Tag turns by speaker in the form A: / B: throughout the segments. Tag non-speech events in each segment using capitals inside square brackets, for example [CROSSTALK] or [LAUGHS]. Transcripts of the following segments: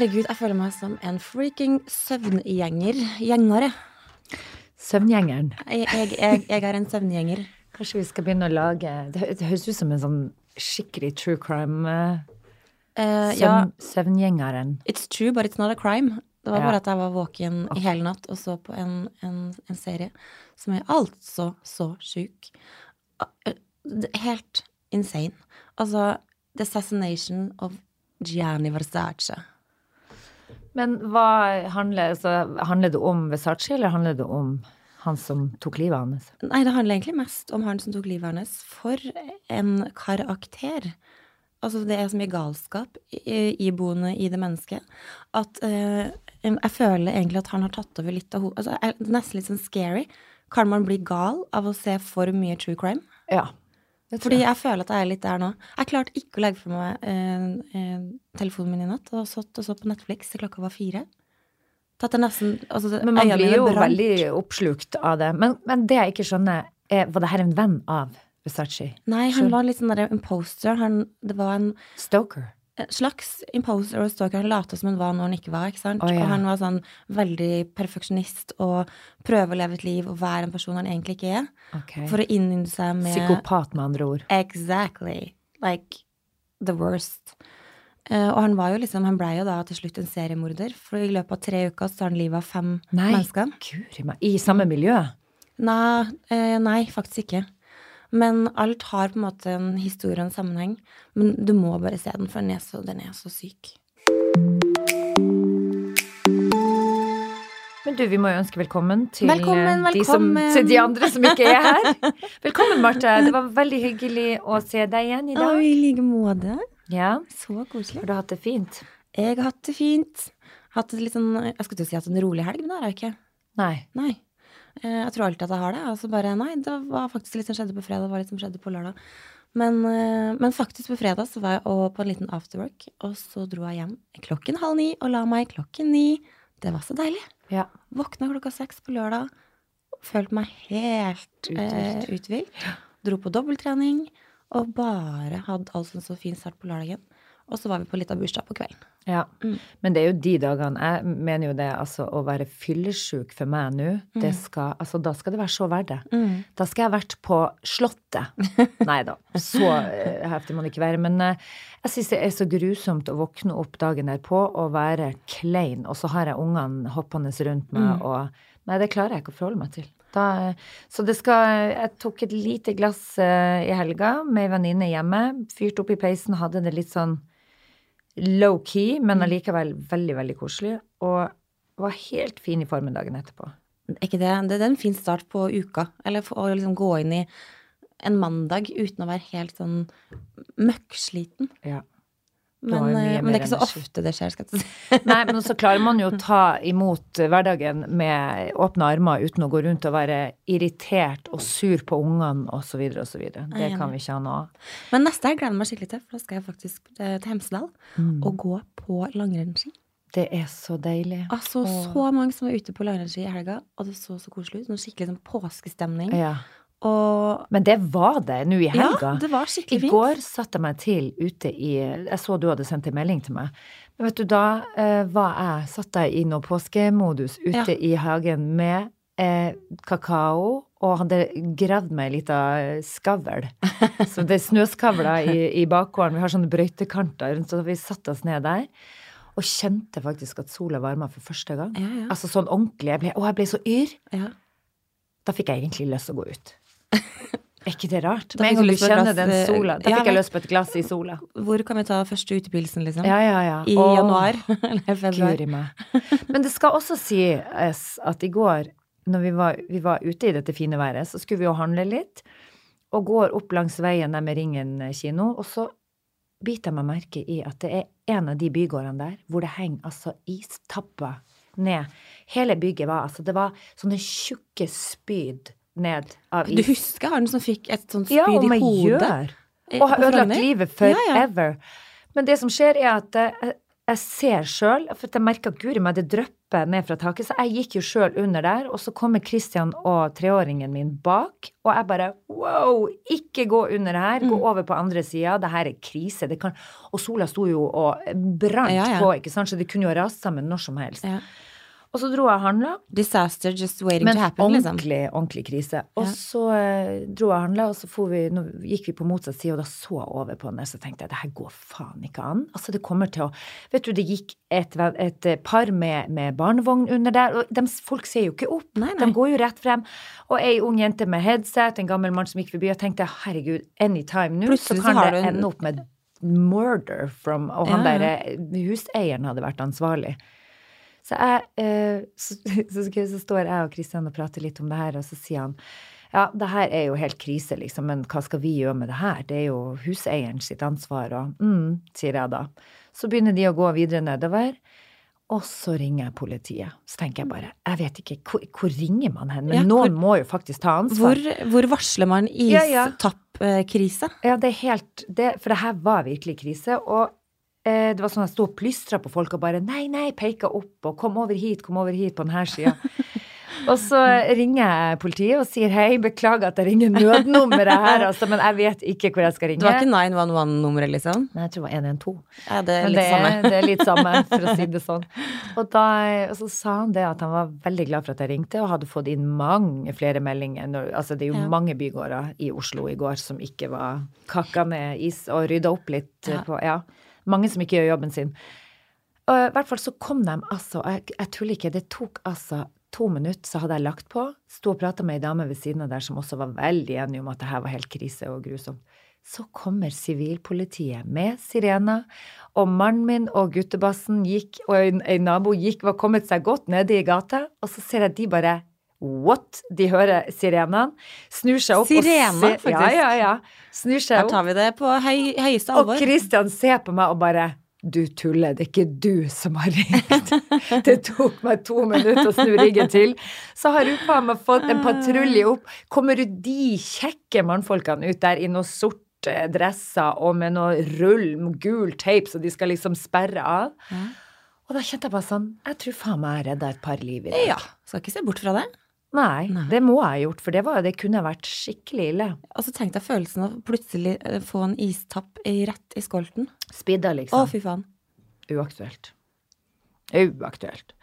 A: herregud, jeg føler meg som en freaking søvngjenger. Gjengere.
B: Søvngjengeren.
A: Jeg, jeg, jeg, jeg er en søvngjenger.
B: Kanskje vi skal begynne å lage Det, det høres ut som en sånn skikkelig true crime. Uh,
A: Søvn, ja.
B: Søvngjengeren.
A: it's true, but it's not a crime. Det var
B: Ja.
A: bare at jeg var våken i hele natt og så på en, en, en serie som er altså så sjuk. Ah, eh, Helt insane. Altså, The Assassination of Gianni Versace.
B: Men hva handler, altså, handler det om Versace, eller handler det om han som tok livet hans?
A: Nei, det handler egentlig mest om han som tok livet hans. For en karakter. Altså, det er så mye galskap i- iboende i det mennesket at uh, jeg føler egentlig at han har tatt over litt av hodet altså, Det er Nesten litt sånn scary. Kan man bli gal av å se for mye true crime?
B: Ja.
A: Fordi
B: jeg.
A: føler at jeg er litt der nå. Jeg klarte ikke å legge fra meg eh, eh, telefonen min i natt og satt og så på Netflix til klokka var fire. Nesten altså,
B: Men man blir jo
A: brant.
B: veldig oppslukt av det. Men, men det jeg ikke skjønner, er var det her en venn av Versace?
A: Nei, han var litt sånn der imposter. Han, det var en
B: Stoker?
A: Slags imposter og stalker. Han lata som han var når han ikke var, ikke sant?
B: Oh, ja.
A: Og han var sånn veldig perfeksjonist og prøve å leve et liv og være en person han egentlig ikke er.
B: Okay.
A: For å innynde seg med
B: Psykopat, med andre ord.
A: Exactly. Like the worst. Uh, og han var jo liksom, han blei jo da til slutt en seriemorder, for i løpet av tre uker så tar han livet av fem
B: Nei,
A: mennesker.
B: guri meg. I samme miljø?
A: Nei, eh, nei, faktisk ikke. Men alt har på en måte en historie og en sammenheng. Men du må bare se den, for den er så, den er så syk.
B: Men du, vi må jo ønske velkommen til
A: Velkommen,
B: velkommen. De, som, til de andre som ikke er her. [LAUGHS] Velkommen, Marte. Det var veldig hyggelig å se deg igjen i dag.
A: Å, i like måte.
B: Ja,
A: Så koselig.
B: Har du hatt det fint?
A: Jeg har hatt det fint. Hatt det litt sånn, jeg skulle til å si hatt en rolig helg, men det har jeg ikke.
B: Nei.
A: Nei. Eh, Jeg tror alltid at jeg har det. Altså bare, nei, det var faktisk litt som skjedde på fredag, det var litt som skjedde på lørdag. Men, eh, men faktisk på fredag så var jeg og på en liten afterwork, og så dro jeg hjem klokken halv ni og la meg klokken ni. Det var så deilig.
B: Ja.
A: Våkna klokka seks på lørdag. Følte meg helt eh,
B: Uthvilt.
A: uthvilt. Dro på dobbelttrening og bare hadde altså en så fin start på lørdagen. Og så var vi på litt av bursdag på kvelden.
B: Ja.
A: Mm.
B: Men det er jo de dagene Jeg mener jo det, altså å være fyllesyk for meg nå,
A: Mm.
B: det skal Altså, da skal det være så verdt det. Da skal jeg ha vært på Slottet. [LAUGHS] Nei da, så eh, heftig må det ikke være. Men uh, jeg syns det er så grusomt å våkne opp dagen derpå og være klein, og så har jeg ungene hoppende rundt meg,
A: Mm.
B: og Nei, det klarer jeg ikke å forholde meg til. Da, eh, så det skal Jeg tok et lite glass uh, i helga med ei venninne hjemme. Fyrte opp i peisen, hadde det litt sånn low-key,
A: Mm.
B: men allikevel veldig, veldig koselig. Og var helt fin i formen dagen etterpå.
A: Er ikke det, det er en fin start på uka. Eller å liksom gå inn i en mandag uten å være helt sånn møkksliten.
B: Ja.
A: Men, eh, men det er ikke så
B: energi.
A: ofte det skjer, skal jeg si. [LAUGHS]
B: Nei, men så klarer man jo å ta imot hverdagen med åpne armer uten å gå rundt og være irritert og sur på ungene osv. osv. Det kan vi ikke ha noe av.
A: Men neste helg gleder jeg meg skikkelig til, for da skal jeg faktisk eh, til Hemsedal
B: Mm.
A: og gå på langrennsski.
B: Det er så deilig.
A: Altså, så mange som var ute på langrennsski i helga, og det så så koselig ut. Noen skikkelig sånn påskestemning.
B: Ja.
A: Og
B: Men det var det nå i helga.
A: ja, det var
B: I
A: skikkelig fint.
B: går satte jeg meg til ute i Jeg så du hadde sendt en melding til meg. Men vet du, da eh, var jeg Satt jeg i noe påskemodus ute
A: Ja.
B: i hagen med eh, kakao og hadde gravd meg ei lita skavl. [LAUGHS] Så det er snøskavler i, i bakgården. Vi har sånne brøytekanter rundt, så vi satte oss ned der. Og kjente faktisk at sola varma for første gang.
A: Ja, ja.
B: Altså sånn ordentlig. Jeg ble, å, jeg ble så yr.
A: ja.
B: Da fikk jeg egentlig lyst til å gå ut. [LAUGHS] Er ikke det rart?
A: Da
B: Med en gang
A: du
B: kjenner
A: glass,
B: den
A: eh,
B: sola. Da
A: ja,
B: fikk jeg lyst på et glass i sola.
A: Hvor kan vi ta første utepilsen, liksom?
B: Ja, ja, ja.
A: I
B: Åh,
A: januar [LAUGHS] [LAUGHS] eller februar?
B: Meg. Men det skal også sies at i går, når vi var, vi var ute i dette fine været, så skulle vi jo handle litt, og går opp langs veien der med Ringen kino, og så biter jeg meg merke i at det er en av de bygårdene der hvor det henger altså istapper ned. Hele bygget var altså Det var sånne tjukke spyd ned av is.
A: Du husker han som fikk et sånt spyd
B: Ja,
A: i hodet?
B: gjør.
A: Eh,
B: Og har ødelagt
A: livet
B: livet
A: Ja, ja.
B: forever. Men det som skjer, er at jeg, jeg ser sjøl, for jeg merka guri meg det drypper ned fra taket, så jeg gikk jo sjøl under der, og så kommer Christian og treåringen min bak, og jeg bare wow, ikke gå under her, gå
A: Mm.
B: over på andre sida, det her er krise. Det kan, og sola sto jo og brant
A: Ja, ja.
B: på, ikke sant, så det kunne jo rast sammen når som helst. Og så dro jeg og handla.
A: Disaster just waiting
B: Men
A: to happen, liksom.
B: ordentlig, ordentlig krise. Og
A: Ja.
B: så eh, dro jeg og handla, og så vi, gikk vi på motsatt side, og da så jeg over på henne, så tenkte jeg det her går faen ikke an. Altså, det kommer til å Vet du, det gikk et, et, eh, par med, med barnevogn under der, og de, folk ser jo ikke opp.
A: Nei, nei.
B: De går jo rett frem. Og ei ung jente med headset, en gammel mann som gikk forbi, og tenkte herregud, anytime nå, så kan
A: så
B: det
A: en-
B: ende opp med murder from Og han
A: Ja, ja.
B: derre huseieren hadde vært ansvarlig. Så, jeg, eh, så, [LAUGHS] så, så står jeg og Kristian og prater litt om det her, og så sier han ja, det her er jo helt krise, liksom, men hva skal vi gjøre med det her? Det er jo huseieren sitt ansvar, og mm, sier jeg da. Så begynner de å gå videre nedover, og så ringer jeg politiet. Så tenker jeg bare, jeg vet ikke, hvor, hvor ringer man hen? Men
A: Ja, hvor-
B: noen må jo faktisk ta ansvar.
A: Hvor, hvor varsler man
B: Ja, ja. Ja, det er helt det, For det her var virkelig krise. Og eh, det var sånn at jeg sto og plystra på folk og bare nei, nei, peka opp og kom over hit, kom over hit på denne sida. [LAUGHS] og så ringer jeg politiet og sier hei, beklager at jeg ringer nødnummeret her, altså, men jeg vet ikke hvor jeg skal ringe.
A: Det var ikke 911-nummeret, liksom?
B: Nei, jeg tror det var 112.
A: Ja, det er litt
B: det,
A: samme.
B: det er litt samme, [LAUGHS] for å si det sånn. Og, da, og så sa han det at han var veldig glad for at jeg ringte, og hadde fått inn mange flere meldinger. Når, altså det er jo
A: Ja.
B: mange bygårder i Oslo i går som ikke var kakka ned is og rydda opp litt
A: Ja.
B: på Ja. Mange som ikke gjør jobben sin. Og I hvert fall så kom de altså, jeg, jeg tuller ikke, det tok altså to minutter, så hadde jeg lagt på. Sto og prata med ei dame ved siden av der som også var veldig enig om at det her var helt krise og grusomt. Så kommer sivilpolitiet med sirener, og mannen min og guttebassen gikk, og en nabo gikk, var kommet seg godt nede i gata, og så ser jeg de bare What? De hører sirenene, snur seg opp
A: Sirene,
B: og ser? Ja, ja, ja. Snur seg
A: Her tar vi det på høy, høyeste
B: Og
A: alvor.
B: Christian ser på meg og bare du tuller, det er ikke du som har ringt. [LAUGHS] Det tok meg to minutter å snu ryggen til. Så har hun faen meg fått en patrulje opp. Kommer du de kjekke mannfolkene ut der i noe sorte dresser og med noe rull gul teip så de skal liksom sperre av?
A: Ja.
B: Og da kjente jeg bare sånn Jeg tror faen meg jeg redda et par liv i dag.
A: Ja, skal ikke se bort fra det.
B: Nei,
A: Nei.
B: det må jeg ha gjort, for det, var, det kunne vært skikkelig ille.
A: Og så tenk deg følelsen av plutselig eh, få en istapp rett i skolten.
B: Spidda, liksom.
A: Å, fy faen.
B: Uaktuelt. Uaktuelt.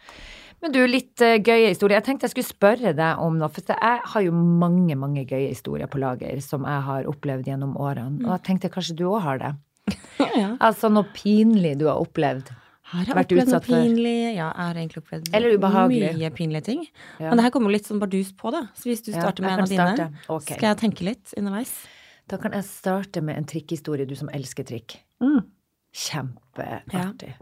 B: Men du, litt uh, gøye historier. Jeg tenkte jeg skulle spørre deg om noe, for jeg har jo mange, mange gøye historier på lager som jeg har opplevd gjennom årene. Og jeg tenkte kanskje du òg har det.
A: Ja, [LAUGHS] ja.
B: Altså noe pinlig du har opplevd.
A: Har jeg
B: Vært utsatt for-
A: pinlig? Ja, jeg har egentlig opplevd
B: Eller ubehagelig.
A: mye pinlige ting.
B: Ja.
A: Men det her kommer litt sånn bardus på, da. Så hvis du starter
B: ja,
A: med en av dine,
B: okay.
A: Skal jeg tenke litt underveis.
B: Da kan jeg starte med en trikkhistorie, du som elsker trikk.
A: Mm.
B: Kjempeartig.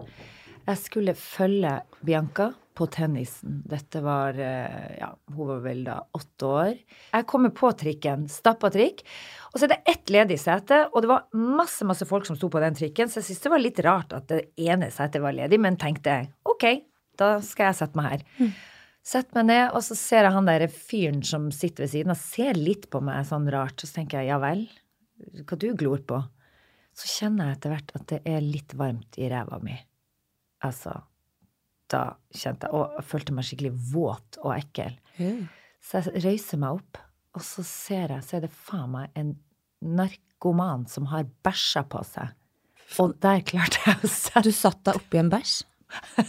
B: Jeg skulle følge Bianca på tennisen. Dette var eh, Ja, hun var vel da åtte år. Jeg kommer på trikken, stappa trikk, og så er det ett ledig sete, og det var masse, masse folk som sto på den trikken, så jeg syntes det var litt rart at det ene setet var ledig, men tenkte ok, da skal jeg sette meg her. Sett meg ned, og så ser jeg han der fyren som sitter ved siden av, ser litt på meg sånn rart, og så tenker jeg ja vel, hva du glor på? Så kjenner jeg etter hvert at det er litt varmt i ræva mi. Altså, da kjente jeg Og jeg følte meg skikkelig våt og ekkel. Så jeg røyser meg opp, og så ser jeg, så er det faen meg en narkoman som har bæsja på seg. Og der klarte jeg å sette
A: Du satt deg oppi en bæsj?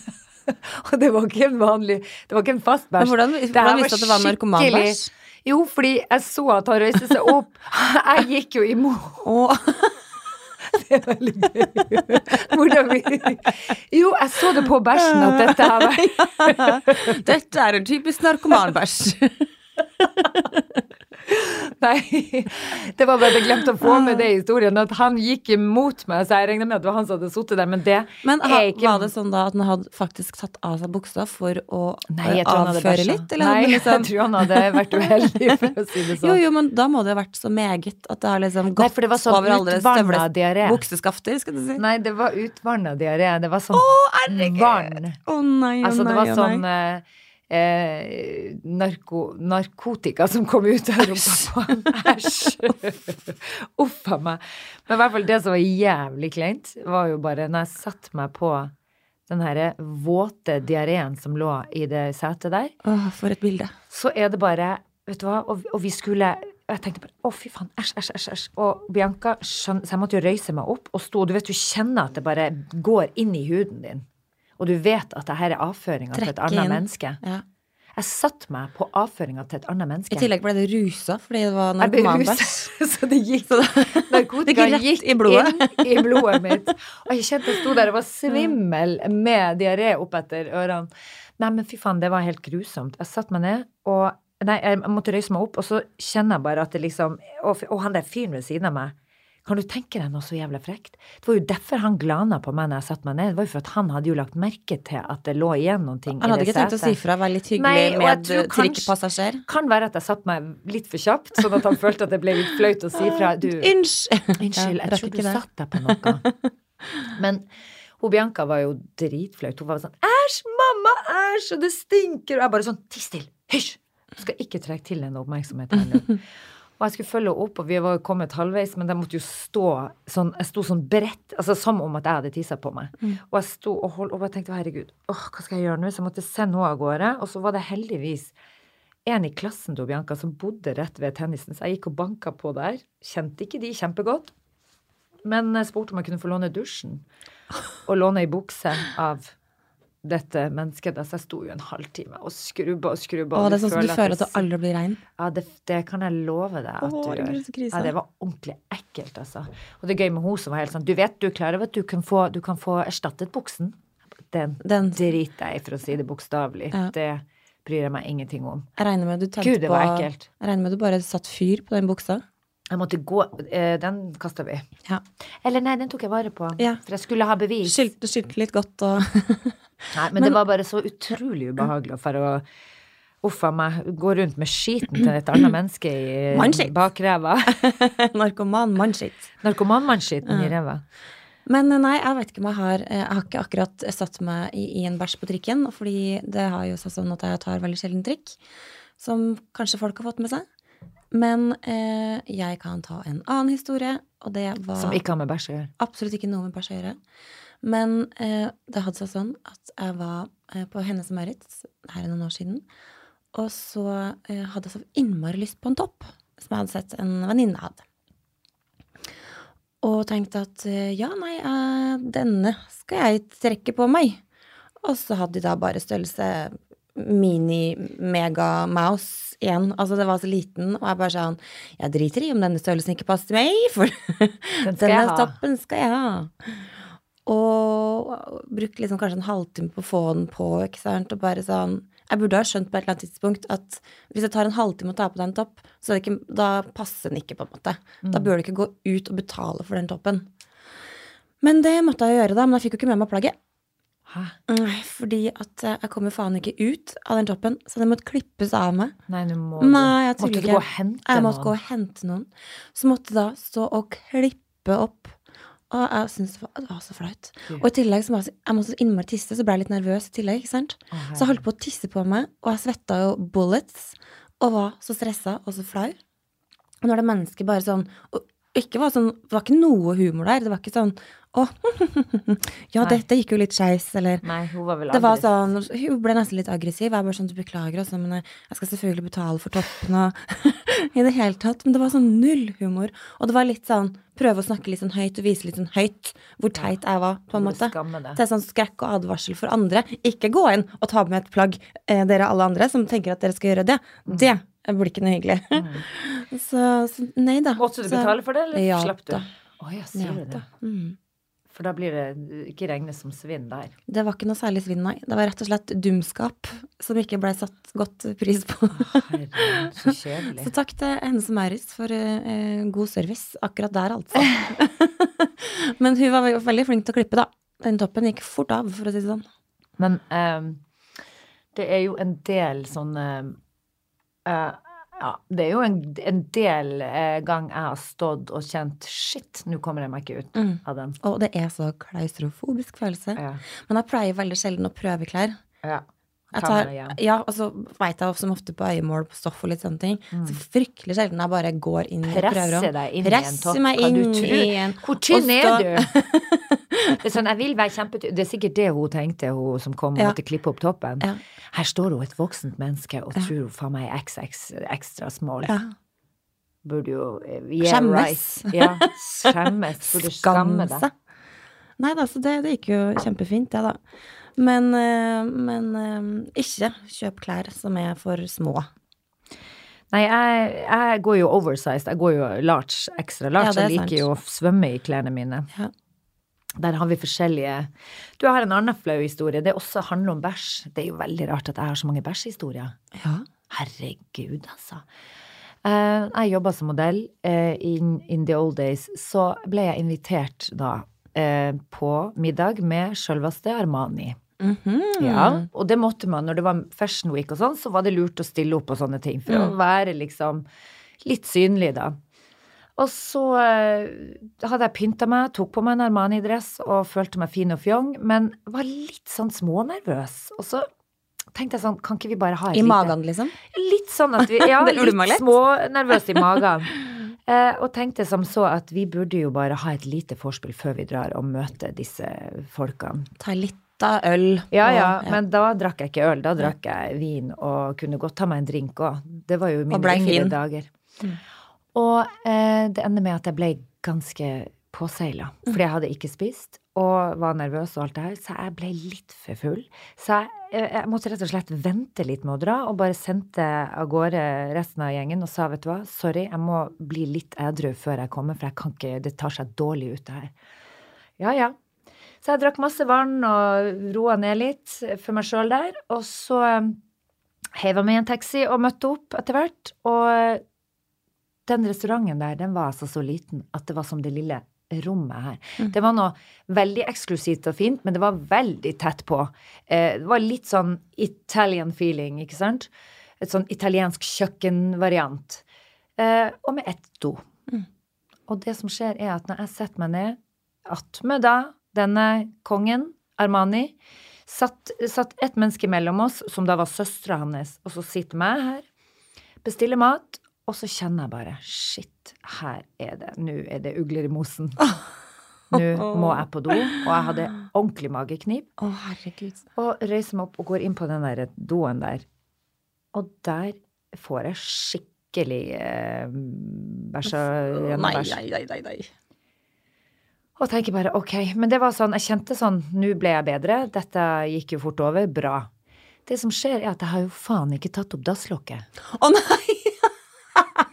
A: [LAUGHS]
B: Og det var ikke en vanlig Det var ikke en fast bæsj.
A: Hvordan, hvordan visste du at det var narkomanbæsj?
B: Jo, fordi jeg så at han røyste seg opp. Jeg gikk jo imot. Det er veldig gøy. [LAUGHS] Hvordan vi [LAUGHS] Jo, jeg så det på bæsjen at dette her var [LAUGHS]
A: dette er en typisk narkomanbæsj. [LAUGHS]
B: Nei, det var bare at jeg glemte å få med det i historien, at han gikk imot meg, så jeg regner med at det var han som hadde sittet der, men det
A: Men
B: er ikke
A: var det sånn da at han hadde faktisk tatt av seg buksa for å
B: Nei,
A: eh, avføre litt? Eller
B: Nei, [LAUGHS]
A: liksom...
B: jeg tror han hadde vært uheldig, for å si det sånn.
A: Jo, jo, men da må det ha vært så meget at det har liksom
B: Nei,
A: gått
B: for det var sånn
A: over alle
B: støvler
A: bukseskafter, skal du si.
B: Nei, det var utvanna diaré. Det var sånn vann.
A: Å nei, å
B: Altså, det
A: nei,
B: var
A: nei,
B: sånn
A: nei.
B: Eh, narko, narkotika som kom ut av rumpa på. Æsj! Uff a meg. Men i hvert fall det som var jævlig kleint, var jo bare når jeg satte meg på den herre våte diareen som lå i det setet der,
A: Åh, for et bilde.
B: så er det bare Vet du hva, og, og vi skulle og jeg tenkte bare å, fy faen, æsj, æsj, æsj. æsj. Og Bianca skjønner Så jeg måtte jo røyse meg opp og sto Du vet, du kjenner at det bare går inn i huden din. Og du vet at dette er avføringa til et annet menneske.
A: Ja.
B: Jeg satte meg på avføringa til et annet menneske.
A: I tillegg ble det rusa fordi det var narkomanbæsj. [LAUGHS]
B: så det gikk Narkotika [LAUGHS]
A: Det gikk
B: gikk
A: i blodet.
B: inn i blodet mitt. Og jeg kjente jeg sto der og var [LAUGHS] svimmel med diaré oppetter ørene. Nei, men fy faen, det var helt grusomt. Jeg satte meg ned, og Nei, jeg måtte røyse meg opp, og så kjenner jeg bare at det liksom Og, og han der fyren ved siden av meg kan du tenke deg noe så jævla frekt? Det var jo derfor han glana på meg når jeg satte meg ned. Det var jo for at han hadde jo lagt merke til at det lå igjen noen ting
A: Han hadde
B: i det
A: ikke tenkt å si fra, være litt hyggelig
B: Nei,
A: med trikkepassasjer.
B: Kan være at jeg satte meg litt for kjapt, sånn at han [LAUGHS] følte at det ble litt flaut å si fra. Du,
A: Unnskyld! [LAUGHS]
B: Unnskyld, jeg tror du
A: satte
B: satt deg på noe. [LAUGHS] Men hun Bianca var jo dritflaut. Hun var sånn 'æsj, mamma, æsj', og det stinker. Og jeg bare sånn 'tiss til, hysj'. Du skal ikke trekke til henne oppmerksomhet her nå. Og jeg skulle følge opp, og vi var jo kommet halvveis, men jeg måtte jo stå sånn Jeg sto sånn bredt, altså som om at jeg hadde tissa på meg. Og jeg sto og holdt opp og tenkte herregud, åh, hva skal jeg gjøre nå? Så jeg måtte sende henne av gårde. Og så var det heldigvis en i klassen til Bianca som bodde rett ved tennisen, så jeg gikk og banka på der. Kjente ikke de kjempegodt, men jeg spurte om jeg kunne få låne dusjen. Og låne ei bukse av dette mennesket. der, så jeg sto jo en halvtime og skrubba og skrubba.
A: Å, det er sånn som du føler at du aldri blir rein.
B: ja, det, det kan jeg love deg at
A: Åh,
B: du gjør. Ja, det var ordentlig ekkelt, altså. Og det er gøy med hun som var helt sånn Du vet du er klar over at du kan få, du kan få erstattet buksen? Den,
A: Den-
B: driter jeg i, for å si det bokstavelig.
A: Ja.
B: Det bryr jeg meg ingenting om.
A: Jeg regner med du
B: Gud, det var
A: på
B: ekkelt.
A: Jeg regner med du bare satt fyr på den buksa.
B: Jeg måtte gå eh, Den kasta vi.
A: Ja.
B: Eller nei, den tok jeg vare på.
A: Ja.
B: For jeg skulle ha bevis.
A: Skylte, skylte litt godt og [LAUGHS]
B: Nei, men, det var bare så utrolig ubehagelig for å Uffa meg. Gå rundt med skiten til et annet menneske i
A: Mannskitt.
B: bakræva. [LAUGHS]
A: narkoman mannskitt.
B: ja. i ræva.
A: Men eh, nei, jeg vet ikke om jeg har Jeg har ikke akkurat satt meg i, i en bæsj på trikken, fordi det har jo seg sånn at jeg tar veldig sjelden trikk. Som kanskje folk har fått med seg. Men eh, jeg kan ta en annen historie, og det var
B: Som ikke har med bæsj å gjøre.
A: absolutt ikke noe med bæsj å gjøre. Men eh, det hadde seg sånn at jeg var eh, på Hennes og Maurits her er noen år siden. Og så eh, hadde jeg så innmari lyst på en topp som jeg hadde sett en venninne hadde. Og tenkte at eh, ja, nei, eh, denne skal jeg trekke på meg. Og så hadde de da bare størrelse mini-mega-mouse igjen. Altså, det var så liten, og jeg bare sa sånn Jeg driter i om denne størrelsen ikke passer til meg, for
B: Den [LAUGHS]
A: denne
B: ha.
A: toppen skal jeg ha. Og brukte liksom kanskje en halvtime på å få den på, ikke sant, og bare sånn Jeg burde ha skjønt på et eller annet tidspunkt at hvis jeg tar en halvtime å ta på deg en topp, så er det ikke, da passer den ikke, på en måte.
B: Mm.
A: Da bør du ikke gå ut og betale for den toppen. Men det måtte jeg jo gjøre, da. Men jeg fikk jo ikke med meg plagget.
B: Hæ?
A: Fordi at eh, jeg kom jo faen ikke ut av den toppen, så den måtte klippes av meg.
B: Nei, du må
A: Nei, jeg
B: Måtte du
A: ikke.
B: gå og hente
A: Jeg måtte gå og hente noen. Så måtte da stå og klippe opp. Og jeg syntes det det var så flaut. Og i tillegg så må jeg, jeg måtte så innmari tisse, så ble jeg litt nervøs i tillegg. ikke sant?
B: Å,
A: Så jeg holdt på å tisse på meg, og jeg svetta jo bullets. Og var så stressa og så flau. Og når det mennesket bare sånn og ikke var sånn, Det var ikke noe humor der. Det var ikke sånn Å, [LAUGHS] ja, dette gikk jo litt skeis, eller
B: Nei, hun var vel
A: det var sånn, Hun ble nesten litt aggressiv. Jeg bare sånn, du beklager, altså, men jeg skal selvfølgelig betale for toppen og [LAUGHS] I det hele tatt. Men det var sånn null humor. Og det var litt sånn prøve å snakke litt sånn høyt og vise litt sånn høyt hvor teit jeg var, på en måte. Til. Sånn skrekk og advarsel for andre. Ikke gå inn og ta med et plagg, eh, dere alle andre som tenker at dere skal gjøre det.
B: Mm.
A: Det blir ikke noe hyggelig. [LAUGHS] så, så nei da.
B: Måtte du betale for det, eller
A: Ja
B: slapp du?
A: da.
B: oh, ja, sier du det?
A: Mm.
B: For da blir det ikke regnet som svinn der.
A: Det var ikke noe særlig svinn, nei. Det var rett og slett dumskap som ikke blei satt godt pris på.
B: Herregud, så [LAUGHS]
A: Så takk til henne som Maurits for eh, god service akkurat der, altså. [LAUGHS] Men hun var veldig flink til å klippe, da. Den toppen gikk fort av, for å si det sånn.
B: Men ehm, det er jo en del sånne eh, Ja, det er jo en, en del eh, gang jeg har stått og kjent Shit, nå kommer jeg meg ikke ut
A: Mm.
B: av den.
A: Og det er så klaustrofobisk følelse.
B: Ja.
A: Men jeg pleier veldig sjelden å prøve klær.
B: ja.
A: Jeg tar, ja, og så veit jeg som ofte på øyemål på stoff og litt sånne ting. Så fryktelig sjelden jeg bare går inn og prøver
B: Presse deg inn i en topp.
A: meg
B: Hva du
A: inn en
B: Hvor tynn er du? Det er sånn, jeg vil være. Det er sikkert det hun tenkte, hun som kom og
A: Ja.
B: måtte klippe opp toppen.
A: Ja.
B: Her står hun et voksent menneske og tror hun faen meg er XX ekstra small.
A: Ja.
B: Burde jo yeah,
A: Skjemmes.
B: Right. Ja, skjemmes. Burde [LAUGHS] skamme deg.
A: Nei da, så det, det gikk jo kjempefint, det, da. Men, eh, men eh, ikke kjøp klær som er for små.
B: Nei, jeg, jeg går jo oversized. Jeg går jo large, ekstra large.
A: Ja,
B: jeg liker jo å svømme i klærne mine.
A: Ja.
B: Der har vi forskjellige Du jeg har en annen flau historie. Det også handler om bæsj. Det er jo veldig rart at jeg har så mange bæsjhistorier.
A: Ja.
B: Herregud, altså. Eh, jeg jobba som modell in, in the old days. Så ble jeg invitert da på middag med sjølveste Armani.
A: Mhm.
B: Ja, og det måtte man. Når det var Fashion Week og sånn, så var det lurt å stille opp og sånne ting. For å være liksom litt synlig, da. Og så eh, hadde jeg pynta meg, tok på meg en Armani-dress og følte meg fin og fjong, men var litt sånn smånervøs. Og så tenkte jeg sånn, kan ikke vi bare ha et
A: I
B: lite
A: magen, liksom?
B: Litt sånn at vi [LAUGHS] Ja, litt
A: litt.
B: smånervøs i magen. [LAUGHS] Eh, og tenkte som så at vi burde jo bare ha et lite vorspiel før vi drar og møter disse folkene.
A: Ta litt av øl.
B: Ja,
A: og-
B: ja, men da drakk jeg ikke øl, da drakk jeg vin og kunne godt ta meg en drink òg. Det var jo mine
A: fire
B: dager. Og eh, det ender med at jeg ble ganske påseila, fordi jeg hadde ikke spist og var nervøs og alt det her, så jeg ble litt for full. Så jeg, eh, jeg måtte rett og slett vente litt med å dra, og bare sendte av gårde resten av gjengen og sa vet du hva, sorry, jeg må bli litt edru før jeg kommer, for jeg kan ikke, det tar seg dårlig ut det her. Ja, ja. Så jeg drakk masse vann og roa ned litt for meg sjøl der. Og så heiva meg i en taxi og møtte opp etter hvert. Og eh, den restauranten der, den var altså så liten at det var som det lille rommet her. Det var noe veldig eksklusivt og fint, men det var veldig tett på. Eh, Det var litt sånn Italian feeling, ikke sant? Et sånn italiensk kjøkkenvariant. Eh, Og med ett do. Og det som skjer, er at når jeg setter meg ned attmed da denne kongen, Armani, satt, satt et menneske mellom oss, som da var søstera hans, og så sitter jeg her, bestiller mat, og så kjenner jeg bare shit, her er det, nå er det ugler i mosen. [LAUGHS] Nå må jeg på do, og jeg hadde ordentlig mageknip.
A: Å, herregud.
B: Og reiser meg opp og går inn på den der doen der. Og der får jeg skikkelig eh, bæsja gjennom bæsj.
A: nei, nei, nei, nei.
B: Og tenker bare ok, men det var sånn, jeg kjente sånn, nå ble jeg bedre, dette gikk jo fort over, bra. Det som skjer er at jeg har jo faen ikke tatt opp dasslokket.
A: Å nei! [LAUGHS]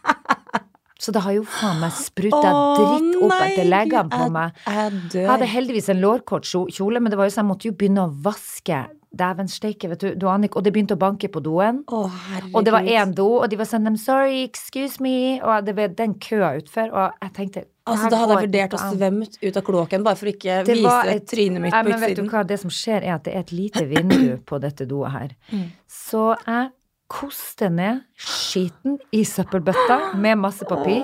B: Så det har jo faen meg spruta dritt opp
A: nei,
B: etter leggene på meg.
A: Jeg
B: hadde heldigvis en lårkort kjole, men det var jo sånn, jeg måtte jo begynne å vaske. Dæven steike, vet du, du Annik, og det begynte å banke på doen.
A: Herregud.
B: Og det var én do, og de var sånn I'm sorry, excuse me, og det var den køa utfor, og jeg tenkte
A: Altså, da hadde jeg vurdert å svømme ut av kloakken bare for å ikke
B: Det
A: vise
B: et-
A: trynet mitt
B: Nei,
A: på
B: men vet du
A: utsiden.
B: det som skjer er at det er et lite vindu på dette doet her.
A: Mm.
B: Så jeg koster ned skiten i søppelbøtta med masse papir,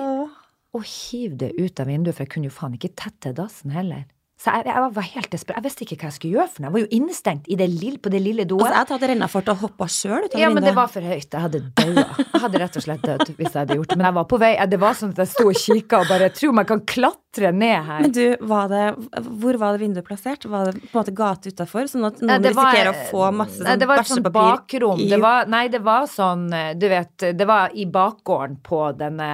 B: og hiv det ut av vinduet, for jeg kunne jo faen ikke tette dassen heller. Så jeg, jeg var helt desperat. Jeg visste ikke hva jeg skulle gjøre for noe. Jeg var jo innestengt i det lille, på det lille doet.
A: Altså, jeg hadde rennafart og hoppa sjøl ut av
B: Ja, men det var for høyt. Jeg hadde daua. Jeg hadde rett og slett dødd hvis jeg hadde gjort det. Men jeg var på vei. Det var sånn at jeg sto og kikka og bare tror man kan klatre ned her.
A: Men du, var det, hvor var det vinduet plassert? Var det på en måte gate utafor, sånn at noen
B: nei, var-
A: risikerer å få masse
B: Nei,
A: sånn bæsjepapir
B: bakrom.
A: i
B: Det var, nei, det var sånn eh, Du vet, det var i bakgården på denne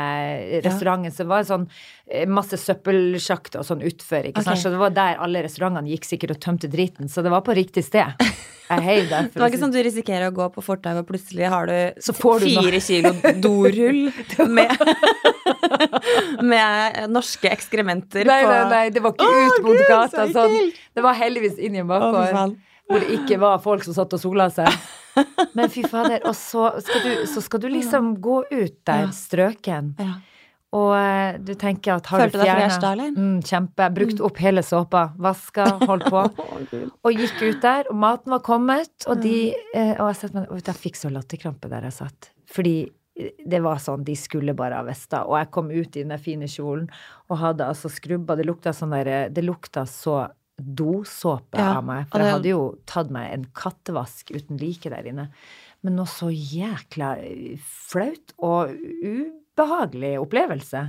B: restauranten. Så det var sånn eh, masse søppelsjakt og sånn utfor. Ikke sant? Så det var der alle restaurantene gikk sikkert og tømte driten. Så det var på riktig sted. Jeg. [LAUGHS]
A: Det var ikke sånn du risikerer å gå på fortauet, og plutselig har du,
B: Så får du
A: fire kilo dorull [LAUGHS] med, [LAUGHS] med norske ekskrementer
B: Nei,
A: på
B: nei, nei, det var ikke
A: oh,
B: ut mot gata.
A: så
B: Sånn. Det var heldigvis inni en
A: Å,
B: bakgård. Hvor det ikke var folk som satt og sola seg. [LAUGHS] Men fy fader. Og så skal du, så skal du liksom gå ut der,
A: Ja.
B: strøken.
A: Ja.
B: Og eh, du tenker at har
A: Følte
B: du
A: deg fresh da.
B: Mm, kjempe. Brukt opp hele såpa. Vaska, holdt på. [LAUGHS] Og gikk ut der, og maten var kommet, og de
A: Mm.
B: eh, Og jeg, setter meg, og jeg fikk så latterkrampe der jeg satt. Fordi det var sånn, de skulle bare ha vester. Og jeg kom ut i den fine kjolen og hadde altså skrubba Det lukta sånn der Det lukta så dosåpe
A: Ja,
B: av meg. For jeg hadde jo tatt meg en kattevask uten like der inne. Men noe så jækla flaut og ubehagelig opplevelse.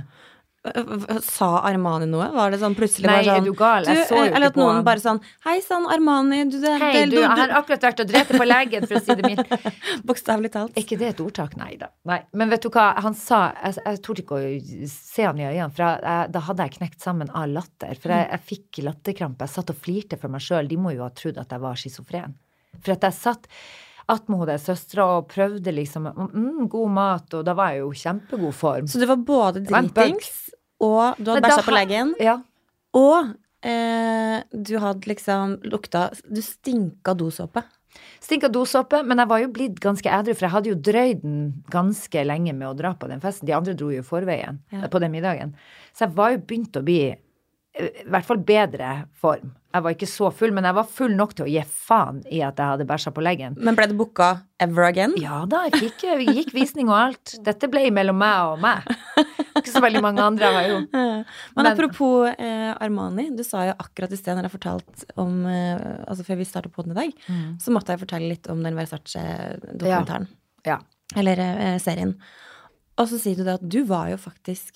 A: Sa Armani noe? Var det sånn plutselig
B: Nei,
A: bare sånn
B: er du gal? Jeg så jo
A: ikke på
B: Eller
A: at noen
B: han.
A: bare sånn Hei sann, Armani, du det,
B: Hei, du, jeg har akkurat vært og drept på legen, for å si det mildt. [LAUGHS]
A: Bokstavelig talt.
B: Er ikke det et ordtak? Nei da. Nei. Men vet du hva, han sa Jeg, jeg torde ikke å se han i øynene, for jeg, da hadde jeg knekt sammen av latter. For jeg, jeg fikk latterkrampe. Jeg satt og flirte for meg sjøl. De må jo ha trodd at jeg var schizofren. For at jeg satt attmed henne søstera og prøvde liksom mm, god mat, og da var jeg jo i kjempegod form.
A: Så du var både dritings, og du hadde bæsja på leggen,
B: Ja.
A: og eh, du hadde liksom lukta Du stinka dosåpe.
B: Stinka dosåpe, men jeg var jo blitt ganske edru, for jeg hadde jo drøyd den ganske lenge med å dra på den festen. De andre dro jo i forveien
A: Ja.
B: på den middagen. Så jeg var jo begynt å bli i hvert fall bedre form. Jeg var ikke så full, men jeg var full nok til å gi faen i at jeg hadde bæsja på leggen.
A: Men ble det booka ever again?
B: Ja da, jeg fikk, jeg gikk visning og alt. Dette ble mellom meg og meg. Ikke så veldig mange andre har jo [LAUGHS]
A: Men,
B: Men-
A: apropos eh, Armani, du sa jo akkurat i sted når jeg fortalte om eh, Altså før vi startet på den i dag,
B: Mm.
A: så måtte jeg fortelle litt om den Versace-dokumentaren.
B: Ja.
A: Eller eh, serien. Og så sier du det at du var jo faktisk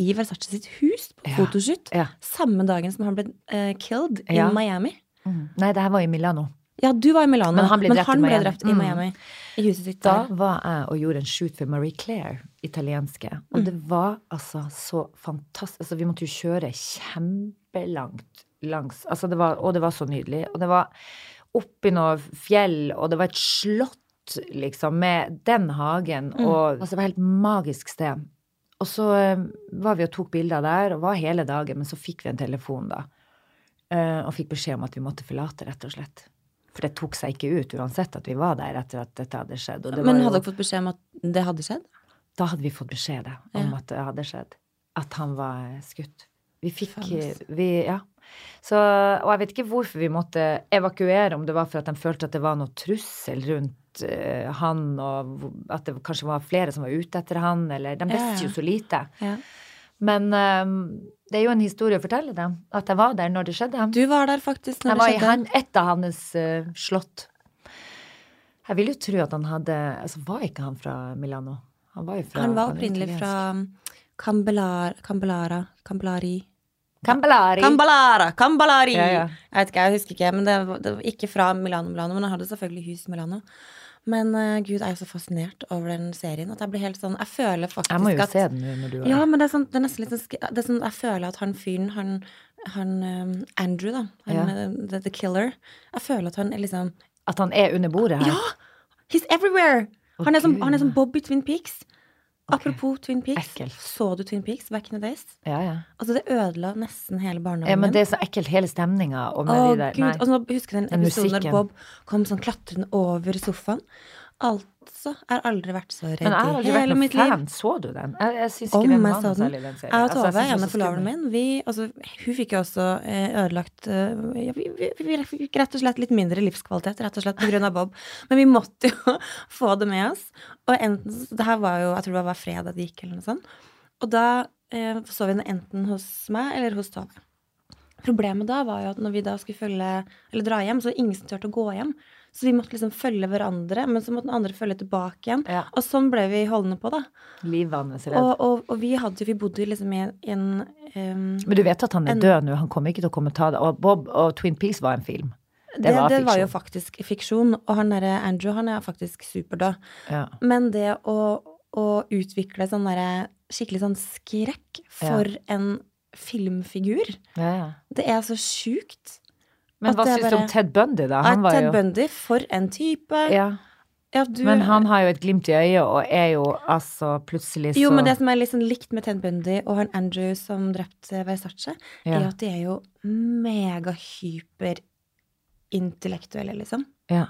A: i Versace sitt hus på fotoshoot samme dagen som han ble uh, killed
B: Ja.
A: Miami.
B: Mm. Nei, det her var i Milano.
A: Ja, du var i Milano,
B: Men han ble drept i
A: ble
B: Miami.
A: drept i
B: Mm.
A: I huset sitt
B: Da
A: der.
B: var jeg og gjorde en shoot for Marie Claire, italienske. Og det var altså så fantastisk Altså, vi måtte jo kjøre kjempelangt langs Altså, det var Og det var så nydelig. Og det var oppi noe fjell, og det var et slott, liksom, med den hagen, og Altså, det var et helt magisk sted. Og så eh, var vi og tok bilder der, og var hele dagen, men så fikk vi en telefon, da. Eh, og fikk beskjed om at vi måtte forlate, rett og slett. For det tok seg ikke ut uansett at vi var der etter at dette hadde skjedd.
A: Men hadde dere fått beskjed om at det hadde skjedd?
B: da hadde vi fått beskjed om
A: Ja.
B: at det hadde skjedd. At han var eh, skutt. Vi fikk vi, Ja. Så, og jeg vet ikke hvorfor vi måtte evakuere, om det var for at de følte at det var noe trussel rundt uh, han, og at det kanskje var flere som var ute etter han, eller De visste jo så lite.
A: Ja.
B: Men um, det er jo en historie å fortelle dem, at jeg var der når det skjedde.
A: Du var der faktisk når
B: Jeg var
A: det
B: i
A: skjedde.
B: han, et av hans uh, slott. Jeg vil jo tro at han hadde Altså, var ikke han fra Milano? Han var jo fra
A: Han var opprinnelig fra Cambelar, Cambelara Cambellari
B: Cambellari.
A: Camballara! Camballari!
B: Ja, ja.
A: Jeg vet ikke, jeg husker ikke. Men det var, det var ikke fra Milano, Milano, men han hadde selvfølgelig hus i Milano. Men uh, gud, jeg er jo så fascinert over den serien at jeg blir helt sånn Jeg føler faktisk at
B: Jeg må jo
A: at
B: se den når du er
A: Ja, men det er, sånn, det er nesten litt sånn det er sånn, Jeg føler at han fyren, han, han um, Andrew, da. Han,
B: Ja.
A: eh, the, the Killer. Jeg føler at han er liksom
B: At han er under bordet her.
A: Ja! He's everywhere!
B: Å,
A: Han er som, han er som Bob i Twin Peaks. Apropos Twin Peaks.
B: Ekkelt.
A: Så du Twin Peaks back in the days?
B: Ja, ja.
A: Altså, det ødela nesten hele barndommen
B: ja men det er så ekkelt, hele stemninga. Og med de der
A: gud.
B: Nei.
A: Husker jeg den
B: Den
A: episoden der. Bob kom sånn klatrende over sofaen? Altså, jeg har aldri vært så redd
B: Men jeg har aldri vært
A: hele
B: noen
A: mitt liv.
B: fan. Så du den? Jeg, jeg syns ikke
A: Om
B: den var noe særlig, den serien.
A: Jeg og
B: Altså,
A: Tove,
B: altså,
A: ene forloveren min, vi, altså, hun fikk jo også eh, ødelagt eh, ja, vi, vi, vi fikk rett og slett litt mindre livskvalitet, rett og slett på grunn av Bob. Men vi måtte jo [LAUGHS] få det med oss. Og enten Det her var jo, jeg tror det var fredag det gikk, eller noe sånt. Og da eh, så vi den enten hos meg eller hos Tove. Problemet da var jo at når vi da skulle følge, eller dra hjem, så var det ingen som turte å gå hjem. Så vi måtte liksom følge hverandre, men så måtte den andre følge tilbake igjen.
B: Ja.
A: Og sånn ble vi holdende på, da.
B: Liv redd.
A: Og, og, og vi hadde jo, vi bodde liksom i en, en
B: Men du vet at han er
A: En-
B: død nå? Han kommer ikke til å komme og ta det. Og Bob og Twin Peaks var en film.
A: det,
B: var
A: det var jo faktisk fiksjon. Og han derre Andrew, han er faktisk superdød.
B: Ja.
A: Men det å, å utvikle sånn derre skikkelig sånn skrekk for en filmfigur,
B: Ja, ja.
A: det er så sjukt.
B: Men hva syns du om Ted Bundy, da? Han var
A: Ted
B: jo
A: Bundy, for en type.
B: ja.
A: Ja, du,
B: Men han har jo et glimt i øyet og er jo altså plutselig så
A: Jo, men det som er litt sånn likt med Ted Bundy og han Andrew som drepte Versace, er
B: Ja.
A: er at de er jo megahyperintellektuelle, liksom.
B: ja.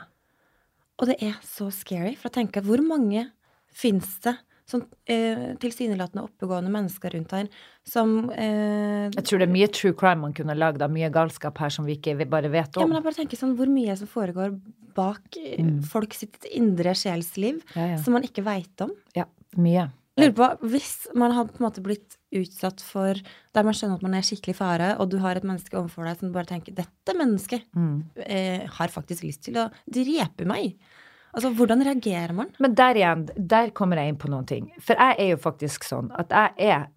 A: Og det er så scary, for jeg tenker hvor mange fins det sånn eh, tilsynelatende oppegående mennesker rundt her som eh,
B: Jeg tror det er mye true crime man kunne lagd av mye galskap her som vi ikke bare vet om.
A: Ja, men jeg bare tenker sånn, Hvor mye som foregår bak eh,
B: Mm.
A: folk sitt indre sjelsliv
B: Ja, ja.
A: som man ikke veit om?
B: ja mye.
A: Lurer på, Hvis man hadde på en måte blitt utsatt for Der man skjønner at man er skikkelig fare, og du har et menneske overfor deg som bare tenker 'Dette mennesket
B: Mm.
A: eh, har faktisk lyst til å drepe meg'. Altså, Hvordan reagerer man?
B: Men der igjen, der kommer jeg inn på noen ting. For jeg er jo faktisk sånn at jeg er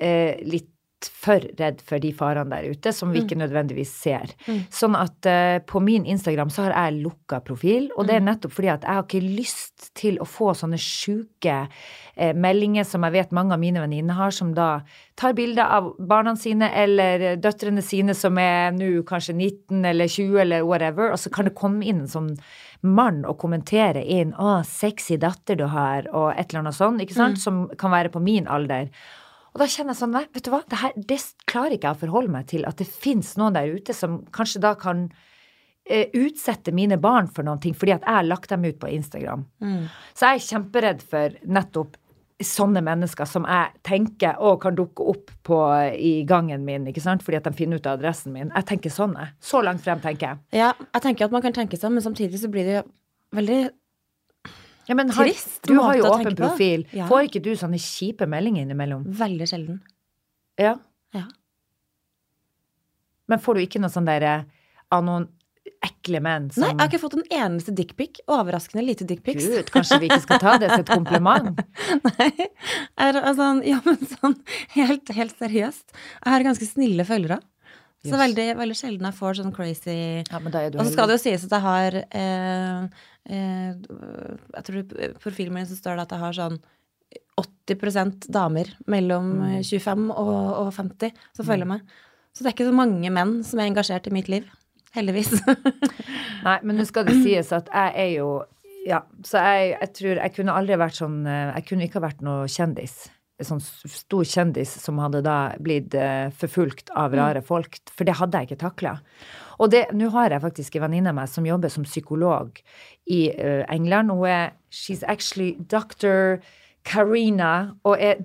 B: eh, litt for redd for de farene der ute, som vi ikke nødvendigvis ser.
A: Mm.
B: Sånn at eh, på min Instagram så har jeg lukka profil, og
A: Mm.
B: det er nettopp fordi at jeg har ikke lyst til å få sånne sjuke eh, meldinger som jeg vet mange av mine venninner har, som da tar bilder av barna sine eller døtrene sine som er nå kanskje 19 eller 20 eller whatever, og så kan det komme inn en sånn mann å kommentere inn 'Å, sexy datter du har', og et eller annet sånn, ikke sant, som kan være på min alder. Og da kjenner jeg sånn, nei, vet du hva, det her det klarer ikke jeg å forholde meg til, at det fins noen der ute som kanskje da kan eh, utsette mine barn for noen ting, fordi at jeg har lagt dem ut på Instagram.
A: Mm.
B: Så jeg er kjemperedd for nettopp sånne mennesker som jeg tenker og kan dukke opp på, i gangen min, ikke sant, fordi at de finner ut av adressen min. Jeg tenker sånn, jeg. Så langt frem tenker jeg.
A: Ja, jeg tenker at man kan tenke sånn, men samtidig så blir det jo veldig
B: Ja, men har,
A: Trist
B: du har jo åpen profil.
A: Ja.
B: Får ikke du sånne kjipe meldinger innimellom?
A: Veldig sjelden.
B: Ja.
A: Ja.
B: Men får du ikke noe sånn derre av noen ekle menn som
A: Nei, jeg har ikke fått en eneste dickpic. Overraskende lite dickpics.
B: Gud, kanskje vi ikke skal ta det som et kompliment? [LAUGHS]
A: Nei. Er, altså, ja, men sånn helt, helt seriøst. Jeg har ganske snille følgere. Så
B: Yes.
A: veldig, veldig sjelden jeg får sånn crazy
B: Ja, men da er du
A: Og så skal det jo sies at jeg har eh, eh, Jeg tror på profilen min så står det at jeg har sånn 80% damer mellom
B: Mm.
A: eh, 25 og, og 50 som følger meg. Så det er ikke så mange menn som er engasjert i mitt liv. Heldigvis. [LAUGHS]
B: Nei, men nå skal det sies at jeg er jo Ja, så jeg, jeg tror jeg kunne aldri vært sånn eh, Jeg kunne ikke vært noe kjendis. Sånn stor kjendis som hadde da blitt eh, forfulgt av rare folk. For det hadde jeg ikke takla. Og det, nå har jeg faktisk en venninne av meg som jobber som psykolog i eh, England. Hun er She's actually Dr. Karina, og er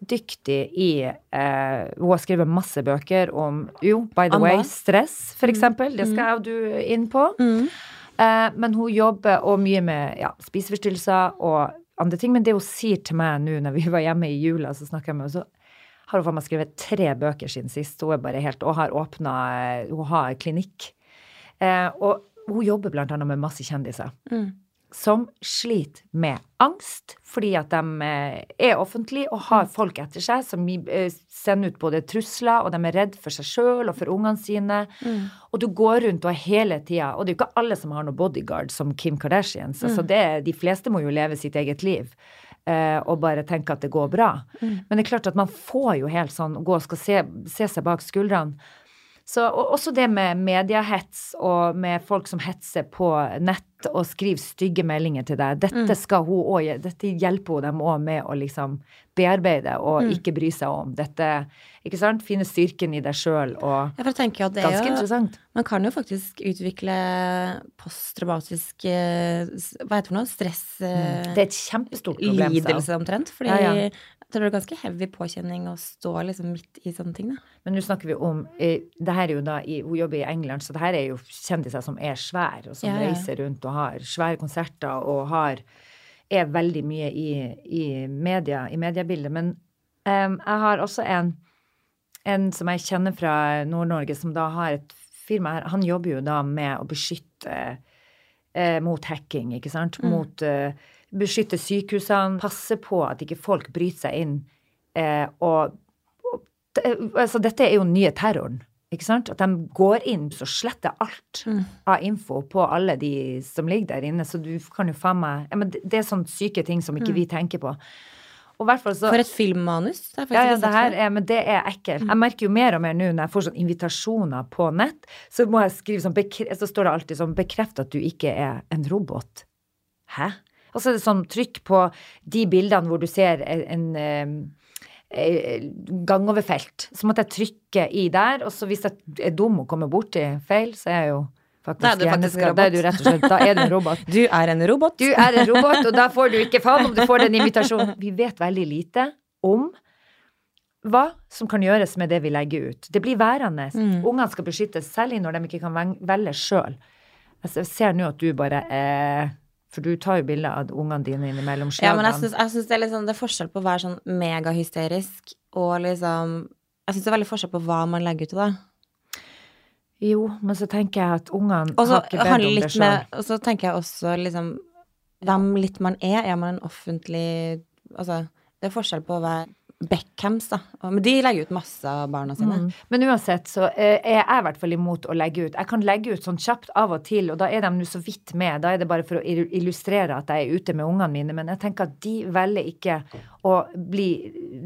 B: dritdyktig i eh, Hun har skrevet masse bøker om Jo, by the
A: Amma.
B: way, stress, for eksempel. Det skal jeg og du inn på.
A: Mm.
B: Eh, men hun jobber og mye med ja, spiseforstyrrelser og andre ting. Men det hun sier til meg nå når vi var hjemme i jula, så snakker jeg med henne, så har hun faen meg skrevet tre bøker siden sist. Hun er bare helt, og har åpna Hun har klinikk. Eh, og hun jobber blant annet med masse kjendiser
A: Mm.
B: Som sliter med angst fordi at de eh, er offentlige og har folk etter seg som eh, sender ut både trusler, og de er redd for seg sjøl og for ungene sine.
A: Mm.
B: Og du går rundt og er hele tida Og det er jo ikke alle som har noe bodyguard som Kim Kardashians. Altså det, de fleste må jo leve sitt eget liv. eh, og bare tenke at det går bra. Men det er klart at man får jo helt sånn gå og skal se, se seg bak skuldrene. Så, og også det med mediehets og med folk som hetser på nett og skriver stygge meldinger til deg. Dette skal hun også, dette hjelper hun dem òg med å liksom bearbeide og ikke bry seg om. Dette, ikke sant? Finne styrken i deg sjøl og
A: Ja, er
B: Ganske
A: jo
B: interessant.
A: Man kan jo faktisk utvikle posttraumatisk eh, Hva heter det for noe? Stress... mm.
B: Det er et kjempestort problem.
A: lidelse omtrent. Fordi
B: Ja, ja.
A: Jeg tror det er ganske heavy påkjenning å stå liksom midt i sånne ting, da.
B: Men nå snakker vi om eh, det her er jo da i, Hun jobber i England, så det her er jo kjendiser som er svære, og som
A: Ja, ja.
B: reiser rundt og har svære konserter og har er veldig mye i, i media, i mediebildet. Men em, jeg har også en, en som jeg kjenner fra Nord-Norge, som da har et firma her. Han jobber jo da med å beskytte eh, mot hacking, ikke sant? Mot eh, Beskytte sykehusene, passe på at ikke folk bryter seg inn. Eh, og og det, altså, dette er jo den nye terroren. Ikke sant? At de går inn så sletter alt av info på alle de som ligger der inne. Så du kan jo faen meg ja, men det, det er sånne syke ting som ikke vi tenker på. Så
A: For et filmmanus. Det
B: ja, ja, det her er, men det er ekkelt. Jeg merker jo mer og mer nå når jeg får sånne invitasjoner på nett, så må jeg skrive sånn Så står det alltid sånn 'bekreft at du ikke er en robot'. Hæ? Og så er det sånn trykk på de bildene hvor du ser en, en eh, gangoverfelt. Så måtte jeg trykke i der, og så hvis jeg er dum og kommer borti feil, så er jeg jo faktisk,
A: Da er du faktisk en
B: Da er du rett og slett da er du en robot. [LAUGHS]
A: Du er en robot.
B: Du er en robot, og da får du ikke faen om du får den invitasjonen. Vi vet veldig lite om hva som kan gjøres med det vi legger ut. Det blir værende. Ungene skal beskyttes, selv når de ikke kan velge sjøl. Altså, jeg ser nå at du bare eh, For du tar jo bilder av ungene dine innimellom
A: Ja, men jeg
B: slagene.
A: syns, det er sånn Det er forskjell på å være sånn megahysterisk og liksom Jeg syns det er veldig forskjell på hva man legger ut i det.
B: Jo, men så tenker jeg at ungene har ikke bedt om det sjøl.
A: Og så tenker jeg også liksom Hvem litt man er. Er man en offentlig Altså, det er forskjell på å være Beckhams, da. Men de legger ut masse av barna sine.
B: Mm. Men uansett så eh, er jeg i hvert fall imot å legge ut. Jeg kan legge ut sånn kjapt av og til, og da er de nå så vidt med. Da er det bare for å illustrere at jeg er ute med ungene mine. Men jeg tenker at de velger ikke å bli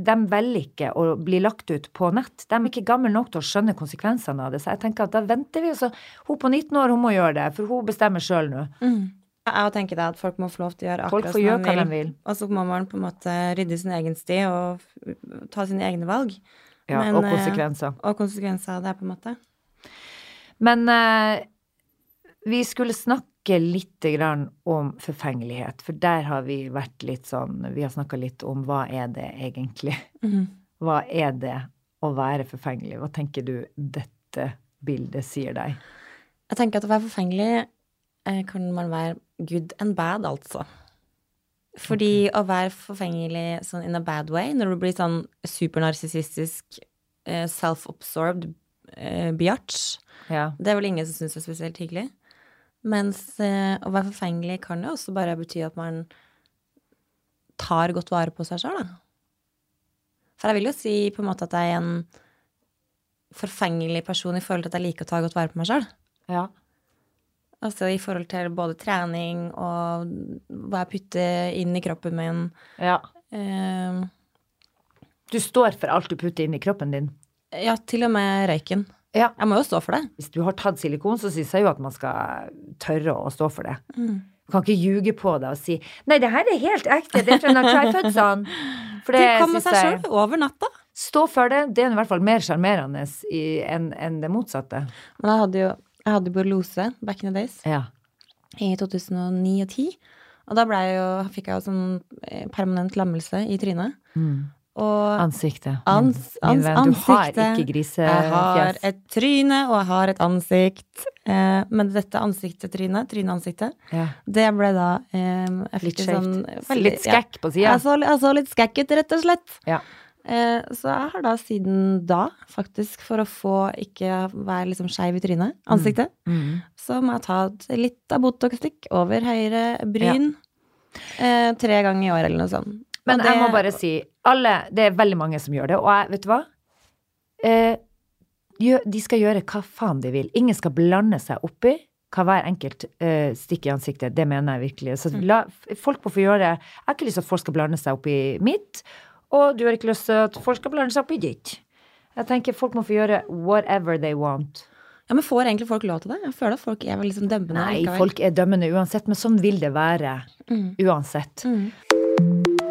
B: De velger ikke å bli lagt ut på nett. De er ikke gamle nok til å skjønne konsekvensene av det. Så jeg tenker at da venter vi, og så Hun på 19 år, hun må gjøre det, for hun bestemmer sjøl nå.
A: Mm. Jeg tenker deg at folk må få lov til å gjøre akkurat som
B: de vil.
A: Og så må man på en måte rydde sin egen sti og ta sine egne valg.
B: Ja,
A: Men,
B: og
A: eh,
B: konsekvenser.
A: Og konsekvenser av det, på en måte.
B: Men eh, vi skulle snakke litt grann om forfengelighet, for der har vi vært litt sånn Vi har snakka litt om hva er det egentlig?
A: Mhm.
B: Hva er det å være forfengelig? Hva tenker du dette bildet sier deg?
A: Jeg tenker at å være forfengelig eh, kan man være good and bad, altså. Fordi å være forfengelig sånn in a bad way, når du blir sånn supernarsissistisk, eh, self-absorbed eh, biatch,
B: Ja.
A: det er vel ingen som syns er spesielt hyggelig. Mens eh, å være forfengelig kan jo også bare bety at man tar godt vare på seg sjøl, da. For jeg vil jo si på en måte at jeg er en forfengelig person i forhold til at jeg liker å ta godt vare på meg sjøl.
B: ja.
A: Altså i forhold til både trening og hva jeg putter inn i kroppen min.
B: ja.
A: Uh,
B: Du står for alt du putter inn i kroppen din.
A: ja, til og med røyken.
B: Ja.
A: Jeg må jo stå for det.
B: Hvis du har tatt silikon, så syns jeg jo at man skal tørre å stå for det. Du kan ikke ljuge på det og si 'nei, det her er helt ekte, det er fra når jeg født sånn'. For
A: Det
B: det
A: kan med seg sjøl over natta.
B: Stå for det. Det er i hvert fall mer sjarmerende enn enn det motsatte.
A: Men jeg hadde jo jeg hadde borreliose back in the days.
B: Ja.
A: i 2009 og 10. Og da jo, fikk jeg jo sånn eh, permanent lammelse i trynet. Og
B: Ansiktet.
A: ans, ans,
B: ans, du har ikke grisefjes.
A: Jeg har et tryne, og jeg har et ansikt. Eh, men dette ansiktet-trynet, tryneansiktet,
B: Ja.
A: det ble da eh,
B: Litt skjevt.
A: sånn
B: Litt skekk på
A: Ja, jeg, så, jeg så litt skækk ut, rett og slett.
B: Ja.
A: Eh, så jeg har da siden da, faktisk, for å få ikke være liksom skeiv i trynet, ansiktet,
B: Mm.
A: så må jeg ta litt av Botox-stikk over høyre bryn ja. tre ganger i år, eller noe sånt.
B: Men
A: det,
B: jeg må bare si, alle, det er veldig mange som gjør det, og jeg, vet du hva? Eh, de skal gjøre hva faen de vil. Ingen skal blande seg oppi hva hver enkelt uh, stikker i ansiktet. Det mener jeg virkelig. Så la, folk må få gjøre Jeg har ikke lyst til at folk skal blande seg opp i mitt, og du har ikke lyst til at folk skal blande seg opp i ditt. Jeg tenker folk må få gjøre whatever they want.
A: Ja, men får egentlig folk lov til det? Jeg føler at folk er vel liksom dømmende
B: Nei,
A: likevel.
B: folk er dømmende uansett, men sånn vil det være.
A: Mm.
B: Uansett.
A: Mm.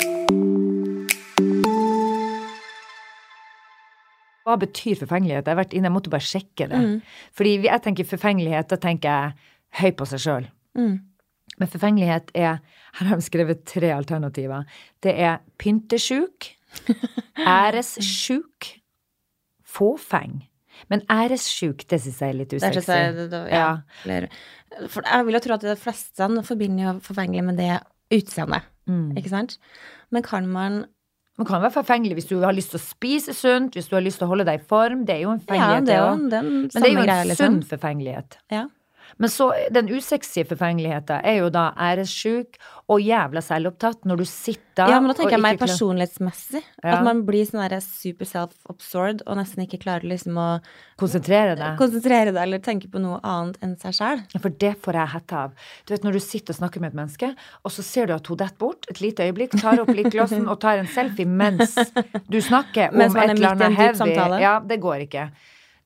B: Hva betyr forfengelighet? Jeg har vært inne, jeg måtte bare sjekke det.
A: Mm.
B: Fordi jeg tenker forfengelighet, da tenker jeg høy på seg sjøl.
A: Mm.
B: Men forfengelighet er Her har de skrevet tre alternativer. Det er pyntesjuk, æressjuk, fåfeng. Men æressjuk, det syns jeg er litt usexy.
A: jeg- det- det- ja. For jeg vil jo tro at de fleste forbinder jo forfengelig med det utseendet,
B: Mm.
A: ikke sant? Men kan man
B: Man kan være forfengelig hvis du har lyst til å spise sunt, hvis du har lyst til å holde deg i form. Det er jo en
A: Ja,
B: forfengelighet,
A: en, det òg.
B: Men det er jo en
A: greie, liksom.
B: sunn forfengelighet.
A: Ja.
B: Men så den usexy forfengeligheten er jo da æressjuk og jævla selvopptatt når du sitter
A: ja, men da tenker jeg mer personlighetsmessig.
B: Ja.
A: At man blir sånn der super self-absorbed og nesten ikke klarer liksom å
B: konsentrere deg.
A: konsentrere deg eller tenke på noe annet enn seg sjæl.
B: For det får jeg hette av. Du vet når du sitter og snakker med et menneske, og så ser du at hun detter bort et lite øyeblikk, tar opp lykkelåsen [LAUGHS] og tar en selfie mens du snakker om
A: Mens
B: et eller annet heavy. Ja, det går ikke.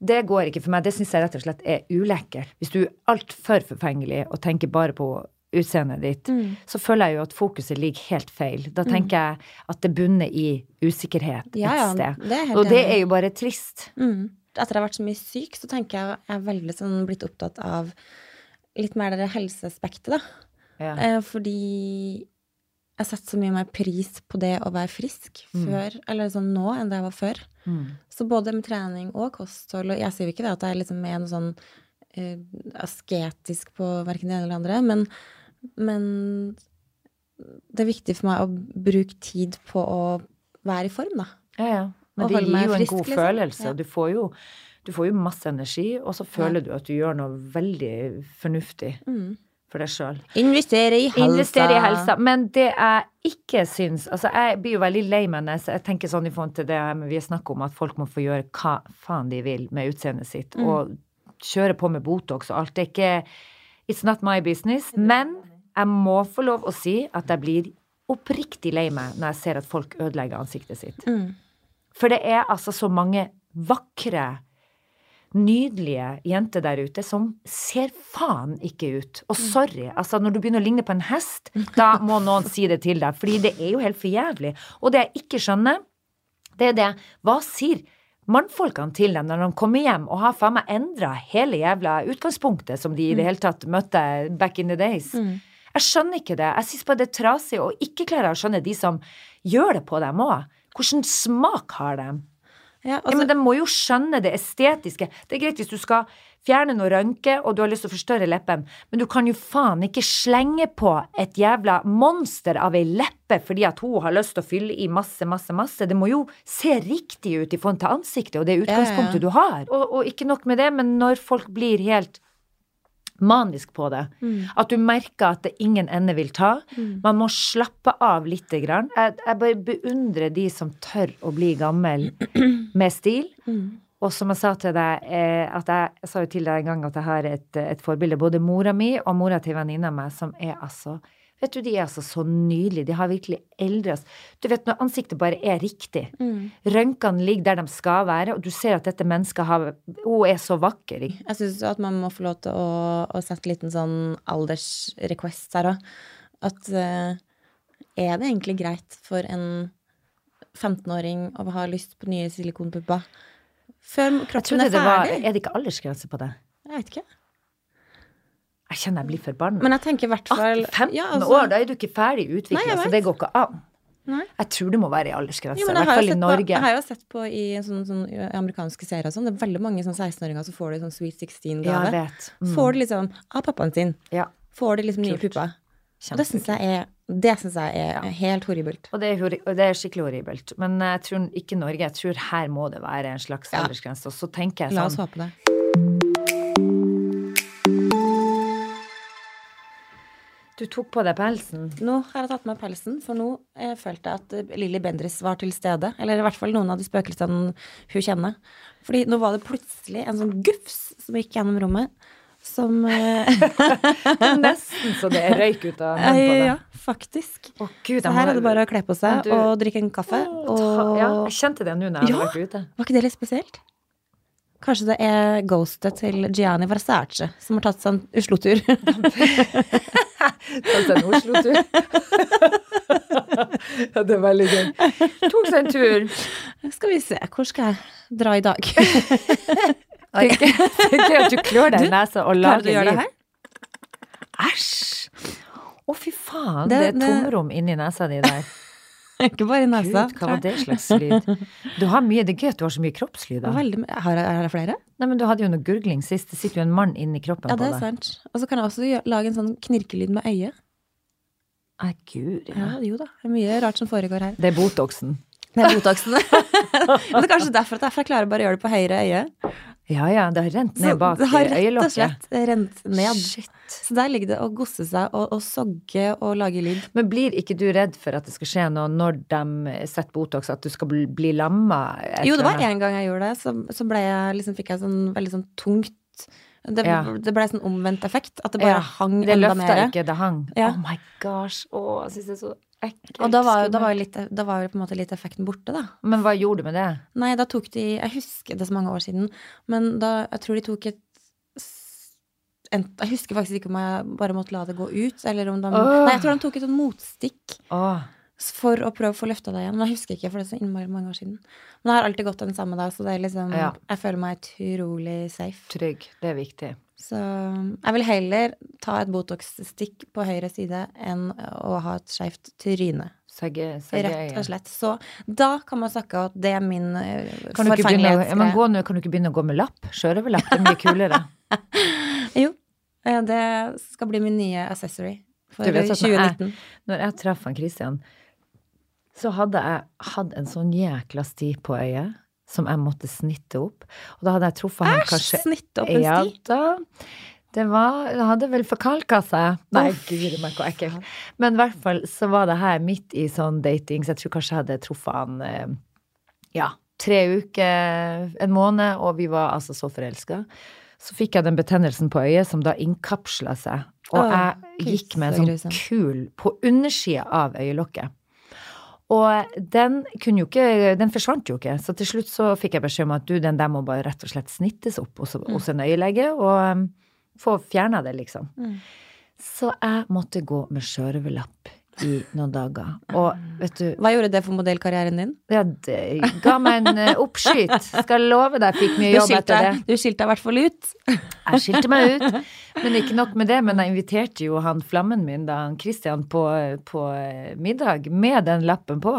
B: Det går ikke for meg. Det syns jeg rett og slett er ulekkert. Hvis du er altfor forfengelig og tenker bare på utseendet ditt,
A: Mm.
B: så føler jeg jo at fokuset ligger helt feil. Da tenker jeg at det bunner i usikkerhet
A: Ja, ja,
B: et sted.
A: det jeg helt
B: og det er jo bare trist.
A: Mm. Etter å ha vært så mye syk, så tenker jeg jeg er veldig sånn blitt opptatt av litt mer det helseaspektet, da.
B: Ja.
A: Eh, fordi jeg setter så mye mer pris på det å være frisk
B: Mm.
A: før, eller sånn nå, enn det jeg var før.
B: Mm.
A: Så både med trening og kosthold, og jeg sier jo ikke det at jeg liksom er noe sånn uh, asketisk på verken det ene eller det andre, men, men det er viktig for meg å bruke tid på å være i form, da.
B: Ja, ja. Men det gir jo en
A: frisk,
B: god
A: liksom.
B: følelse.
A: Ja.
B: Du får jo, du får jo masse energi, og så føler du at du gjør noe veldig fornuftig.
A: Mm.
B: For deg sjøl.
A: Investere i helsa.
B: Investere i helsa. Men det jeg ikke syns Altså, jeg blir jo veldig lei meg når jeg tenker sånn i forhold til det vi snakker om, at folk må få gjøre hva faen de vil med utseendet sitt,
A: Mm.
B: og kjøre på med Botox og alt. Det er ikke It's not my business. Men jeg må få lov å si at jeg blir oppriktig lei meg når jeg ser at folk ødelegger ansiktet sitt.
A: Mm.
B: For det er altså så mange vakre, nydelige jenter der ute som ser faen ikke ut. Og sorry, altså når du begynner å ligne på en hest, da må noen si det til deg. Fordi det er jo helt for jævlig. Og det jeg ikke skjønner, det er det Hva sier mannfolkene til dem når de kommer hjem og har faen meg endra hele jævla utgangspunktet som de i det hele tatt møtte back in the days?
A: Mm.
B: Jeg skjønner ikke det. Jeg syns bare det er trasig, og ikke klarer jeg å skjønne de som gjør det på dem òg. Hvilken smak har de?
A: Ja,
B: Ja,
A: altså,
B: men de må jo skjønne det estetiske. Det er greit hvis du skal fjerne noe rønke, og du har lyst til å forstørre leppen, men du kan jo faen ikke slenge på et jævla monster av ei leppe fordi at hun har lyst til å fylle i masse, masse, masse. Det må jo se riktig ut i forhold til ansiktet og det
A: utgangspunktet ja, ja.
B: du har. Og, og ikke nok med det, men når folk blir helt manisk på det,
A: Mm.
B: at du merker at det ingen ende vil ta, man må slappe av lite grann. Jeg, jeg bare beundrer de som tør å bli gammel [CLEARS THROAT] med stil.
A: Mm.
B: Og som jeg sa til deg, eh, at jeg, jeg sa jo til deg en gang at jeg har et, et forbilde, både mora mi og mora til venninna mi, som er altså Vet du, de er altså så nydelige. De har virkelig eldre oss. Du vet når ansiktet bare er riktig.
A: Mm.
B: Rønkene ligger der de skal være, og du ser at dette mennesket har Hun er så vakker. ikke?
A: Jeg syns at man må få lov til å, å sette en liten sånn aldersrequest her òg. At uh, er det egentlig greit for en 15-åring å ha lyst på nye silikonpupper før kroppen er
B: det var, er det ikke aldersgrense på det?
A: Jeg vet ikke.
B: Jeg kjenner jeg blir forbanna.
A: Men jeg tenker i hvert fall
B: 15
A: ja, altså-
B: år, da er du ikke ferdig utvikla, så det går ikke an.
A: Nei.
B: Jeg tror det må være i aldersgrense,
A: Jo,
B: i hvert fall i
A: Norge. på, jeg har jo sett på i sånne, sånne amerikanske serier sånn, det er veldig mange sånn 16-åringer som får det sånn Sweet
B: Ja,
A: 16-gave.
B: jeg vet. Mm.
A: Får det liksom av pappaen sin.
B: Ja,
A: Får det liksom nye pupper. Og det syns jeg er Det synes jeg er
B: Ja.
A: helt horribelt.
B: Og det er, og det er skikkelig horribelt. Men jeg tror ikke Norge. Jeg tror her må det være en slags
A: Ja.
B: aldersgrense. Og så tenker jeg
A: La oss
B: sånn
A: håpe det.
B: Du tok på deg pelsen.
A: Nå har jeg tatt med pelsen, for nå eh, følte jeg at eh, Lilly Bendriss var til stede. Eller i hvert fall noen av de spøkelsene hun kjenner. Fordi nå var det plutselig en sånn gufs som gikk gjennom rommet, som eh, [LAUGHS]
B: Nesten så det røyk ut av munnen på
A: Ja, faktisk.
B: Å, Gud,
A: Så her er det bare å kle på seg
B: du-
A: og drikke en kaffe.
B: Å, ta-
A: Og
B: Ja, jeg kjente det nå når jeg
A: Ja.
B: hadde vært ute.
A: Var ikke det litt spesielt? Kanskje det er ghostet til Gianni Versace som har tatt seg en Oslo-tur. [LAUGHS]
B: Tatt seg en Oslo-tur. [LAUGHS] ja, det er veldig gøy. Tok seg en tur.
A: Skal vi se, hvor skal jeg dra i dag? [LAUGHS]
B: Tenker at du klør deg i nesa og
A: Klarer
B: lager
A: du å gjøre det her?
B: Æsj! Å, fy faen.
A: Det-
B: Det, er tomrom inni nesa di der. [LAUGHS]
A: Ikke bare i nesa.
B: Gud, hva var det slags lyd? Du har mye, Det er gøy at du har så mye kroppslyder.
A: Veldig, har jeg, er det flere?
B: Nei, men Du hadde jo noe gurgling sist. Det sitter jo en mann inni kroppen
A: Ja, det er sant. Og så kan jeg også lage en sånn knirkelyd med øyet.
B: Nei, gud.
A: Ja,
B: Ja.
A: jo da. Det er mye rart som foregår her.
B: Det er Botoxen.
A: Det er Botoxen. [LAUGHS] Men det er kanskje derfor at jeg klarer bare å gjøre det på høyre øye.
B: Ja ja, det har rent ned bak
A: det har rett og slett rent ned.
B: Shit.
A: Så der ligger det å gosse seg og, og sogge og lage lyd.
B: Men blir ikke du redd for at det skal skje noe når de setter Botox, at du skal bli, bli lamma?
A: Jo, det var
B: én
A: en gang jeg gjorde det, så, så jeg liksom, fikk jeg sånn veldig sånn tungt Det,
B: Ja.
A: det ble sånn omvendt effekt. At det bare
B: Ja,
A: hang
B: Det
A: enda
B: løfta
A: mer.
B: ikke, det hang.
A: Ja.
B: Oh my gosh. Å, jeg syns det er så ekkelt.
A: Og da var, da var, litt, da var jo på en måte litt effekten borte, da.
B: Men hva gjorde du med det?
A: Nei, da tok de Jeg husker det så mange år siden, men da Jeg tror de tok et Jeg husker faktisk ikke om jeg bare måtte la det gå ut, eller om de
B: oh.
A: Nei, jeg tror de tok et sånt motstikk
B: oh.
A: for å prøve å få løfta det igjen. Men jeg husker ikke, for det er så innmari mange år siden. Men jeg har alltid gått den samme da, så det er liksom
B: Ja.
A: Jeg føler meg utrolig safe.
B: trygg. Det er viktig.
A: Så jeg vil heller ta et Botox-stikk på høyre side enn å ha et skeivt tryne.
B: Segge,
A: Rett og slett. Så da kan man snakke at det er min
B: ja, men
A: forfengelighetsgreie.
B: gå nå, kan du ikke begynne å gå med lapp? Sjørøverlapp, det blir kulere. [LAUGHS]
A: Jo. Det skal bli min nye accessory for
B: vet 2019. når jeg-
A: 2019.
B: Når jeg traff han Christian, så hadde jeg hatt en sånn jækla sti på øyet som jeg måtte snitte opp. Og da hadde jeg truffet ham kanskje
A: Æsj! Snitte opp en
B: Ja da. Det var Det hadde vel forkalka seg. Nei, guri meg, hvor ekkelt. Men i hvert fall så var det her midt i sånn dating, så jeg tror kanskje jeg hadde truffet han eh, ja, tre uker, en måned, og vi var altså så forelska. Så fikk jeg den betennelsen på øyet som da innkapsla seg, og jeg gikk med en sånn kul på undersida av øyelokket. Og den kunne jo ikke Den forsvant jo ikke. Så til slutt så fikk jeg beskjed om at du, den der må bare rett og slett snittes opp hos, hos en øyelege, og um, få fjerna det, liksom.
A: Mm.
B: Så jeg måtte gå med skjørvelapp i noen dager. Og vet du
A: Hva gjorde det for modellkarrieren din?
B: Ja, det ga meg en eh, oppskyt. Skal love deg, fikk mye jobb
A: skilte,
B: etter det.
A: du skilte deg i hvert fall ut.
B: Jeg skilte meg ut. Men ikke nok med det, men jeg inviterte jo han flammen min, da, han Christian, på, på eh, middag med den lappen på.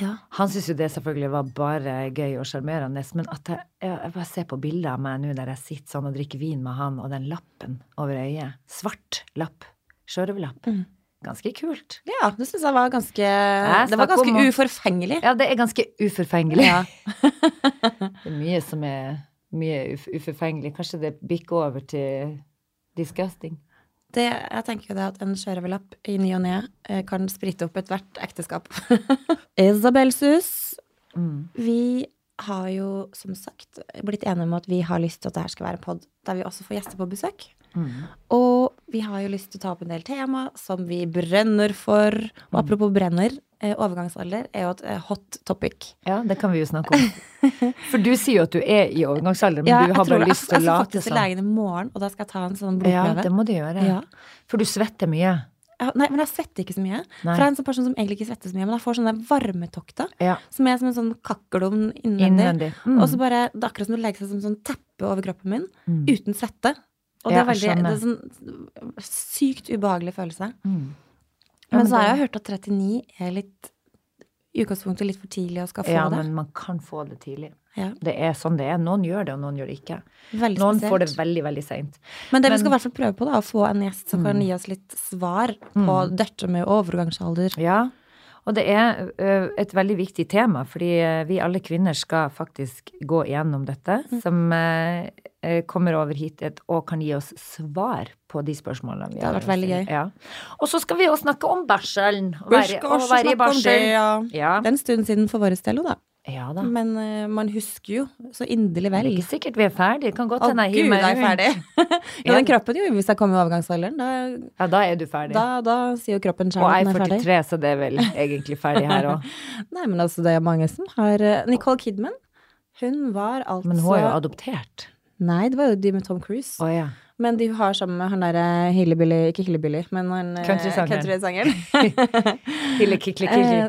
A: Ja.
B: Han syntes jo det selvfølgelig var bare gøy og sjarmerende, men at jeg, jeg bare ser på bilder av meg nå der jeg sitter sånn og drikker vin med han, og den lappen over øyet. Svart lapp. Sjørøverlapp.
A: Mm.
B: Ganske kult.
A: Ja, det syns jeg var ganske
B: Jeg
A: Det var ganske
B: om
A: uforfengelig.
B: Ja, det er ganske uforfengelig.
A: Ja. [LAUGHS]
B: Det er mye som er mye uf uforfengelig. Kanskje det bikker over til disgusting.
A: Det, jeg tenker jo det at en sjørøverlapp i ny og ne eh, kan sprite opp ethvert ekteskap. [LAUGHS] Isabel Sus,
B: Mm.
A: vi har jo som sagt blitt enige om at vi har lyst til at det her skal være en pod der vi også får gjester på besøk.
B: Mm.
A: Og vi har jo lyst til å ta opp en del tema som vi brenner for. Og apropos brenner, eh, overgangsalder er jo et eh, hot topic.
B: Ja, det kan vi jo snakke om. [LAUGHS] For du sier jo at du er i overgangsalder, men
A: Ja,
B: du har bare lyst til å late
A: Jeg skal faktisk til legen i morgen, og da skal jeg ta en sånn
B: Ja, det må du gjøre.
A: Ja.
B: For du svetter mye.
A: Ja, nei, men jeg svetter ikke så mye.
B: Nei.
A: For jeg er en sånn person som egentlig ikke svetter så mye, men jeg får sånne varmetokter.
B: Ja,
A: Som er som en sånn kakkelovn innvendig.
B: innvendig. Mm.
A: Og så bare, Det er akkurat som det legger seg som sånn teppe over kroppen min,
B: Mm.
A: uten svette. Og det er veldig, det er sånn sykt ubehagelig følelse.
B: Mm. Ja,
A: Men så har jeg hørt at 39 er litt i utgangspunktet litt for tidlig å skal få
B: Ja,
A: det.
B: men man kan få det tidlig.
A: Ja,
B: Det er sånn det er. Noen gjør det, og noen gjør det ikke.
A: veldig
B: Noen
A: spesielt.
B: får det veldig, veldig seint.
A: Men det vi skal i hvert fall prøve på, da, å få en gjest som kan
B: Mm.
A: gi oss litt svar på dette med overgangsalder.
B: Ja, og det er et veldig viktig tema, fordi vi alle kvinner skal faktisk gå igjennom dette,
A: Mm.
B: som ø, kommer over hit og kan gi oss svar på de spørsmålene vi
A: har. Det
B: har.
A: vært veldig gøy.
B: Ja. Og så skal vi jo snakke om barselen.
A: Vi
B: være-
A: skal også snakke om det, ja.
B: Ja.
A: Det er en stund siden for vår del, da.
B: Ja da.
A: Men uh, man husker jo så inderlig
B: Det er ikke sikkert vi er ferdige. Det kan godt hende jeg hiver meg
A: jeg
B: rundt.
A: ferdig. [LAUGHS] ja, den kroppen jo, hvis jeg kommer i overgangsalderen, da,
B: Ja, da er du ferdig.
A: da, da sier jo kroppen sjøl
B: og
A: at
B: jeg
A: den
B: er
A: er
B: 43, så det er vel egentlig ferdig her òg. [LAUGHS]
A: Nei, men altså, det er mange som har uh, Nicole Kidman, hun var altså
B: Men hun er jo adoptert.
A: Nei, det var jo de med Tom Cruise.
B: Oh, ja.
A: Men de har sammen med han derre Hillebilly Ikke Hillebilly, men han eh,
B: Countrysangeren.
A: countrysangeren. [LAUGHS]
B: Hille, kikle, kikle.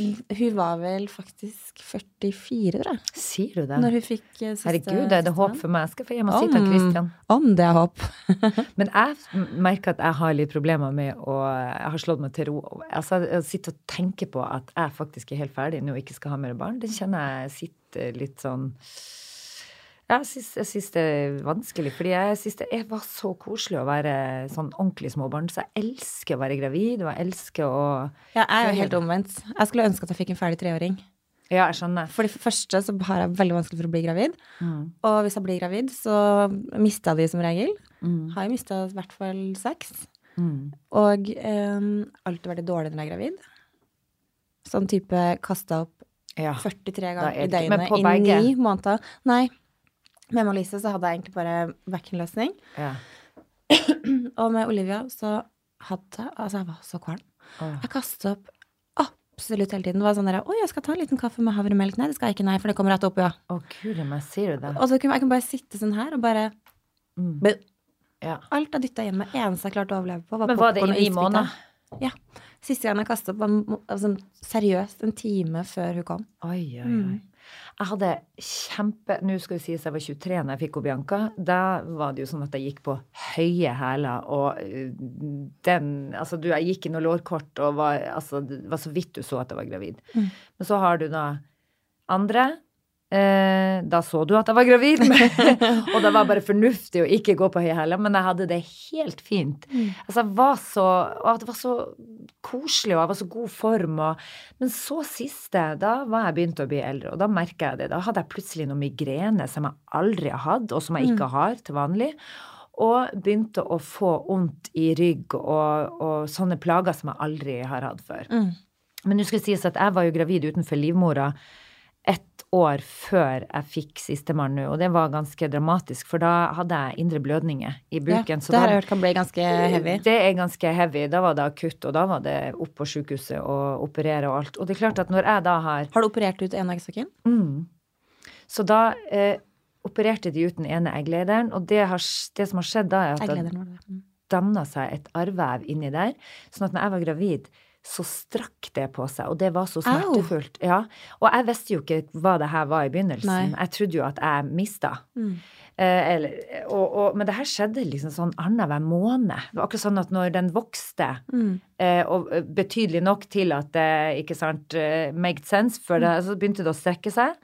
A: Eh, hun var vel faktisk 44, tror jeg,
B: Sier du det?
A: når hun fikk eh, siste
B: Herregud, er det håp for meg? Jeg skal få hjem og si til Christian.
A: Om det er håp. [LAUGHS]
B: Men jeg merker at jeg har litt problemer med å Jeg har slått meg til ro. Altså, å sitte og tenke på at jeg faktisk er helt ferdig nå og ikke skal ha mer barn, det kjenner jeg sitter litt sånn jeg syns, jeg syns det er vanskelig, fordi jeg syns det var så koselig å være sånn ordentlig småbarn. Så jeg elsker å være gravid, og jeg elsker å
A: Ja, jeg er jo helt omvendt. Jeg skulle ønske at jeg fikk en ferdig treåring.
B: Ja, jeg skjønner.
A: For det første så har jeg veldig vanskelig for å bli gravid.
B: Mm.
A: Og hvis jeg blir gravid, så mister jeg de som regel.
B: Mm.
A: Har jeg mista i hvert fall seks.
B: Mm.
A: Og um, alltid vært dårlig når jeg er gravid. Sånn type kasta opp
B: Ja.
A: 43 ganger
B: er
A: i døgnet i ni måneder. Nei. Med Malise så hadde jeg egentlig bare bekkenløsning.
B: ja. [CLEARS THROAT]
A: Og med Olivia så hadde jeg Altså, jeg var så kvalm.
B: Oh.
A: Jeg kasta opp absolutt hele tiden. Det var sånn der Å, jeg skal ta en liten kaffe med havremelk. Nei, det skal jeg ikke. Nei, for det kommer rett opp, ja.
B: Å, Gud, meg, sier du det?
A: Og så kunne jeg kunne bare sitte sånn her og bare
B: Mm. Ja.
A: Alt jeg dytta hjemme, eneste jeg klarte å overleve på, var
B: Men var det i ni måneder?
A: Ja. Siste gang jeg kasta opp, var altså, seriøst en time før hun kom.
B: Oi, oi, oi.
A: Mm.
B: Jeg hadde kjempe Nå skal det sies jeg var 23 da jeg fikk Bianca. Da var det jo sånn at jeg gikk på høye hæler, og eh, den Altså, du, jeg gikk i noe lårkort og var Altså, det var så vidt du så at jeg var gravid.
A: Mm.
B: Men så har du da andre. Eh, da så du at jeg var gravid, [LAUGHS] og det var bare fornuftig å ikke gå på høye hæler, men jeg hadde det helt fint.
A: Mm.
B: Altså, jeg var så Og det var så koselig, og jeg var så god form, og Men så siste, da var jeg begynt å bli eldre, og da merka jeg det. Da hadde jeg plutselig noe migrene som jeg aldri har hatt, og som jeg ikke har til vanlig. Og begynte å få vondt i rygg og, og sånne plager som jeg aldri har hatt før.
A: Mm.
B: Men nå skal det sies at jeg var jo gravid utenfor livmora ett år før jeg fikk sistemann nå, og det var ganske dramatisk, for da hadde jeg indre blødninger i buken.
A: Ja, det har jeg hørt kan bli ganske heavy.
B: det er ganske heavy. Da var det akutt, og da var det opp på sykehuset og operere og alt. Og det er klart at når jeg da har
A: Har du operert ut en av eggstokken?
B: mm, Så da eh, opererte de ut den ene egglederen, og det, har, det som har skjedd da, er at det.
A: Mm.
B: danna seg et arrvev inni der. Sånn at når jeg var gravid, så strakk det på seg, og det var så smertefullt. Ja. Og jeg visste jo ikke hva det her var i begynnelsen.
A: Nei.
B: Jeg trodde jo at jeg mista.
A: Mm.
B: Eh, eller, og, og, men det her skjedde liksom sånn annenhver måned. Det var akkurat sånn at når den vokste,
A: Mm.
B: eh, og eh, betydelig nok til at det ikke sant, eh, made sense, for det, så begynte det å strekke seg,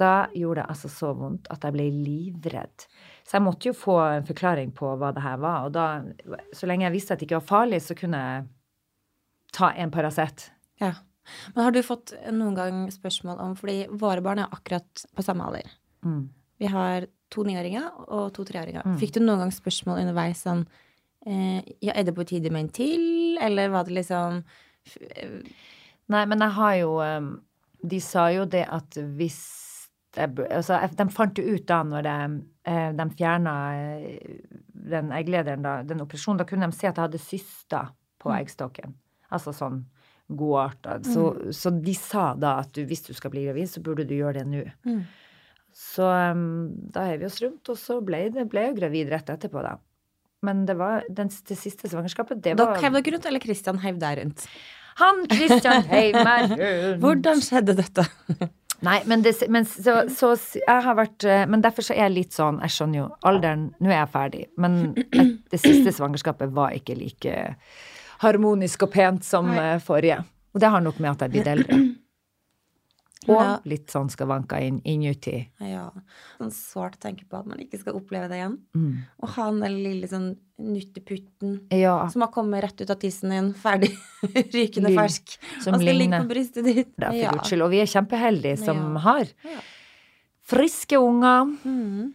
B: da gjorde det altså så vondt at jeg ble livredd. Så jeg måtte jo få en forklaring på hva det her var, og da, så lenge jeg visste at det ikke var farlig, så kunne jeg ta en Paracet.
A: Ja. Men har du fått noen gang spørsmål om Fordi våre barn er akkurat på samme alder.
B: Mm.
A: Vi har to niåringer og to treåringer.
B: Mm.
A: Fikk du noen gang spørsmål underveis sånn eh, Ja, er det på tide med en til, eller var det liksom eh,
B: Nei, men jeg har jo um, De sa jo det at hvis altså, De fant jo ut da når de, eh, de fjerna den egglederen, da, den operasjonen, da kunne de se at jeg hadde syster på eggstokken. Altså sånn godarta. Så, så de sa da at du, hvis du skal bli gravid, så burde du gjøre det nå.
A: Mm.
B: Så um, da heiv vi oss rundt, og så ble, det, ble jeg gravid rett etterpå, da. Men det var den, det siste svangerskapet, det var
A: Dere heiv dere rundt, eller Christian heiv deg rundt?
B: Han Christian heiv meg [LAUGHS] rundt.
A: Hvordan skjedde dette? [LAUGHS]
B: Nei, men, det, men så, så jeg har vært eh, Men derfor så er jeg litt sånn Jeg skjønner jo alderen Nå er jeg ferdig. Men et- det siste svangerskapet var ikke like harmonisk og pent som
A: Nei.
B: eh, forrige. Og det har nok med at jeg blitt eldre. [CLEARS THROAT] Og
A: Ja.
B: litt sånn skavanker inn, i nutid.
A: Ja. Sånn sårt å tenke på at man ikke skal oppleve det igjen.
B: Mm.
A: Og ha den der lille sånn nutteputten
B: Ja,
A: som har kommet rett ut av tissen din, ferdig [LAUGHS] rykende
B: Lyn.
A: fersk,
B: som
A: og skal ligge på brystet ditt.
B: Det er
A: Ja.
B: guds skyld. Og vi er kjempeheldige som har friske unger.
A: Mm.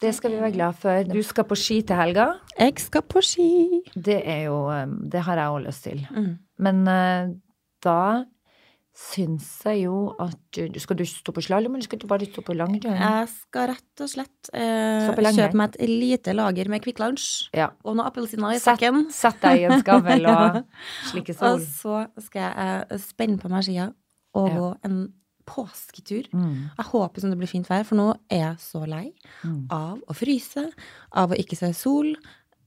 B: Det skal vi være glad for. Du skal på ski til helga.
A: Jeg skal på ski.
B: Det er jo eh, Det har jeg òg lyst til.
A: Mm.
B: Men uh, da syns jeg jo at du Skal du stå på slalåm, eller skal du bare stå på langrenn?
A: Jeg skal rett og slett eh, kjøpe meg et lite lager med Kvikk Lunsj
B: Ja.
A: og noen appelsiner i sekken.
B: sett deg i en skavl og [LAUGHS] slikke
A: Og så skal jeg eh, spenne på meg skia og
B: Ja.
A: gå en påsketur.
B: Mm,
A: Jeg håper som det blir fint vær, for nå er jeg så lei
B: mm.
A: av å fryse, av å ikke se sol.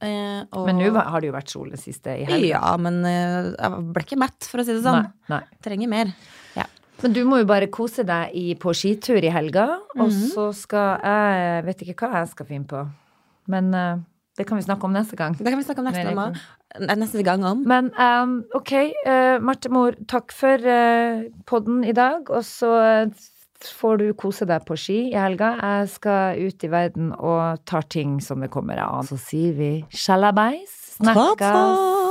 A: Eh, og,
B: Men nå har det jo vært sol det siste i helga.
A: Ja, men eh, jeg ble ikke mett, for å si det sånn.
B: Nei, nei.
A: Trenger mer. Ja.
B: Men du må jo bare kose deg i, på skitur i helga, og
A: Mhm.
B: så skal jeg Vet ikke hva jeg skal finne på. Men eh, det kan vi snakke om neste gang.
A: Det kan vi snakke om neste, om. neste gang om.
B: Men um, ok, uh, Marte Mor, takk for uh, podden i dag. Og så eh, får du kose deg på ski i helga. Jeg skal ut i verden og tar ting som det kommer av. Så sier vi sjalabais. Snakkes.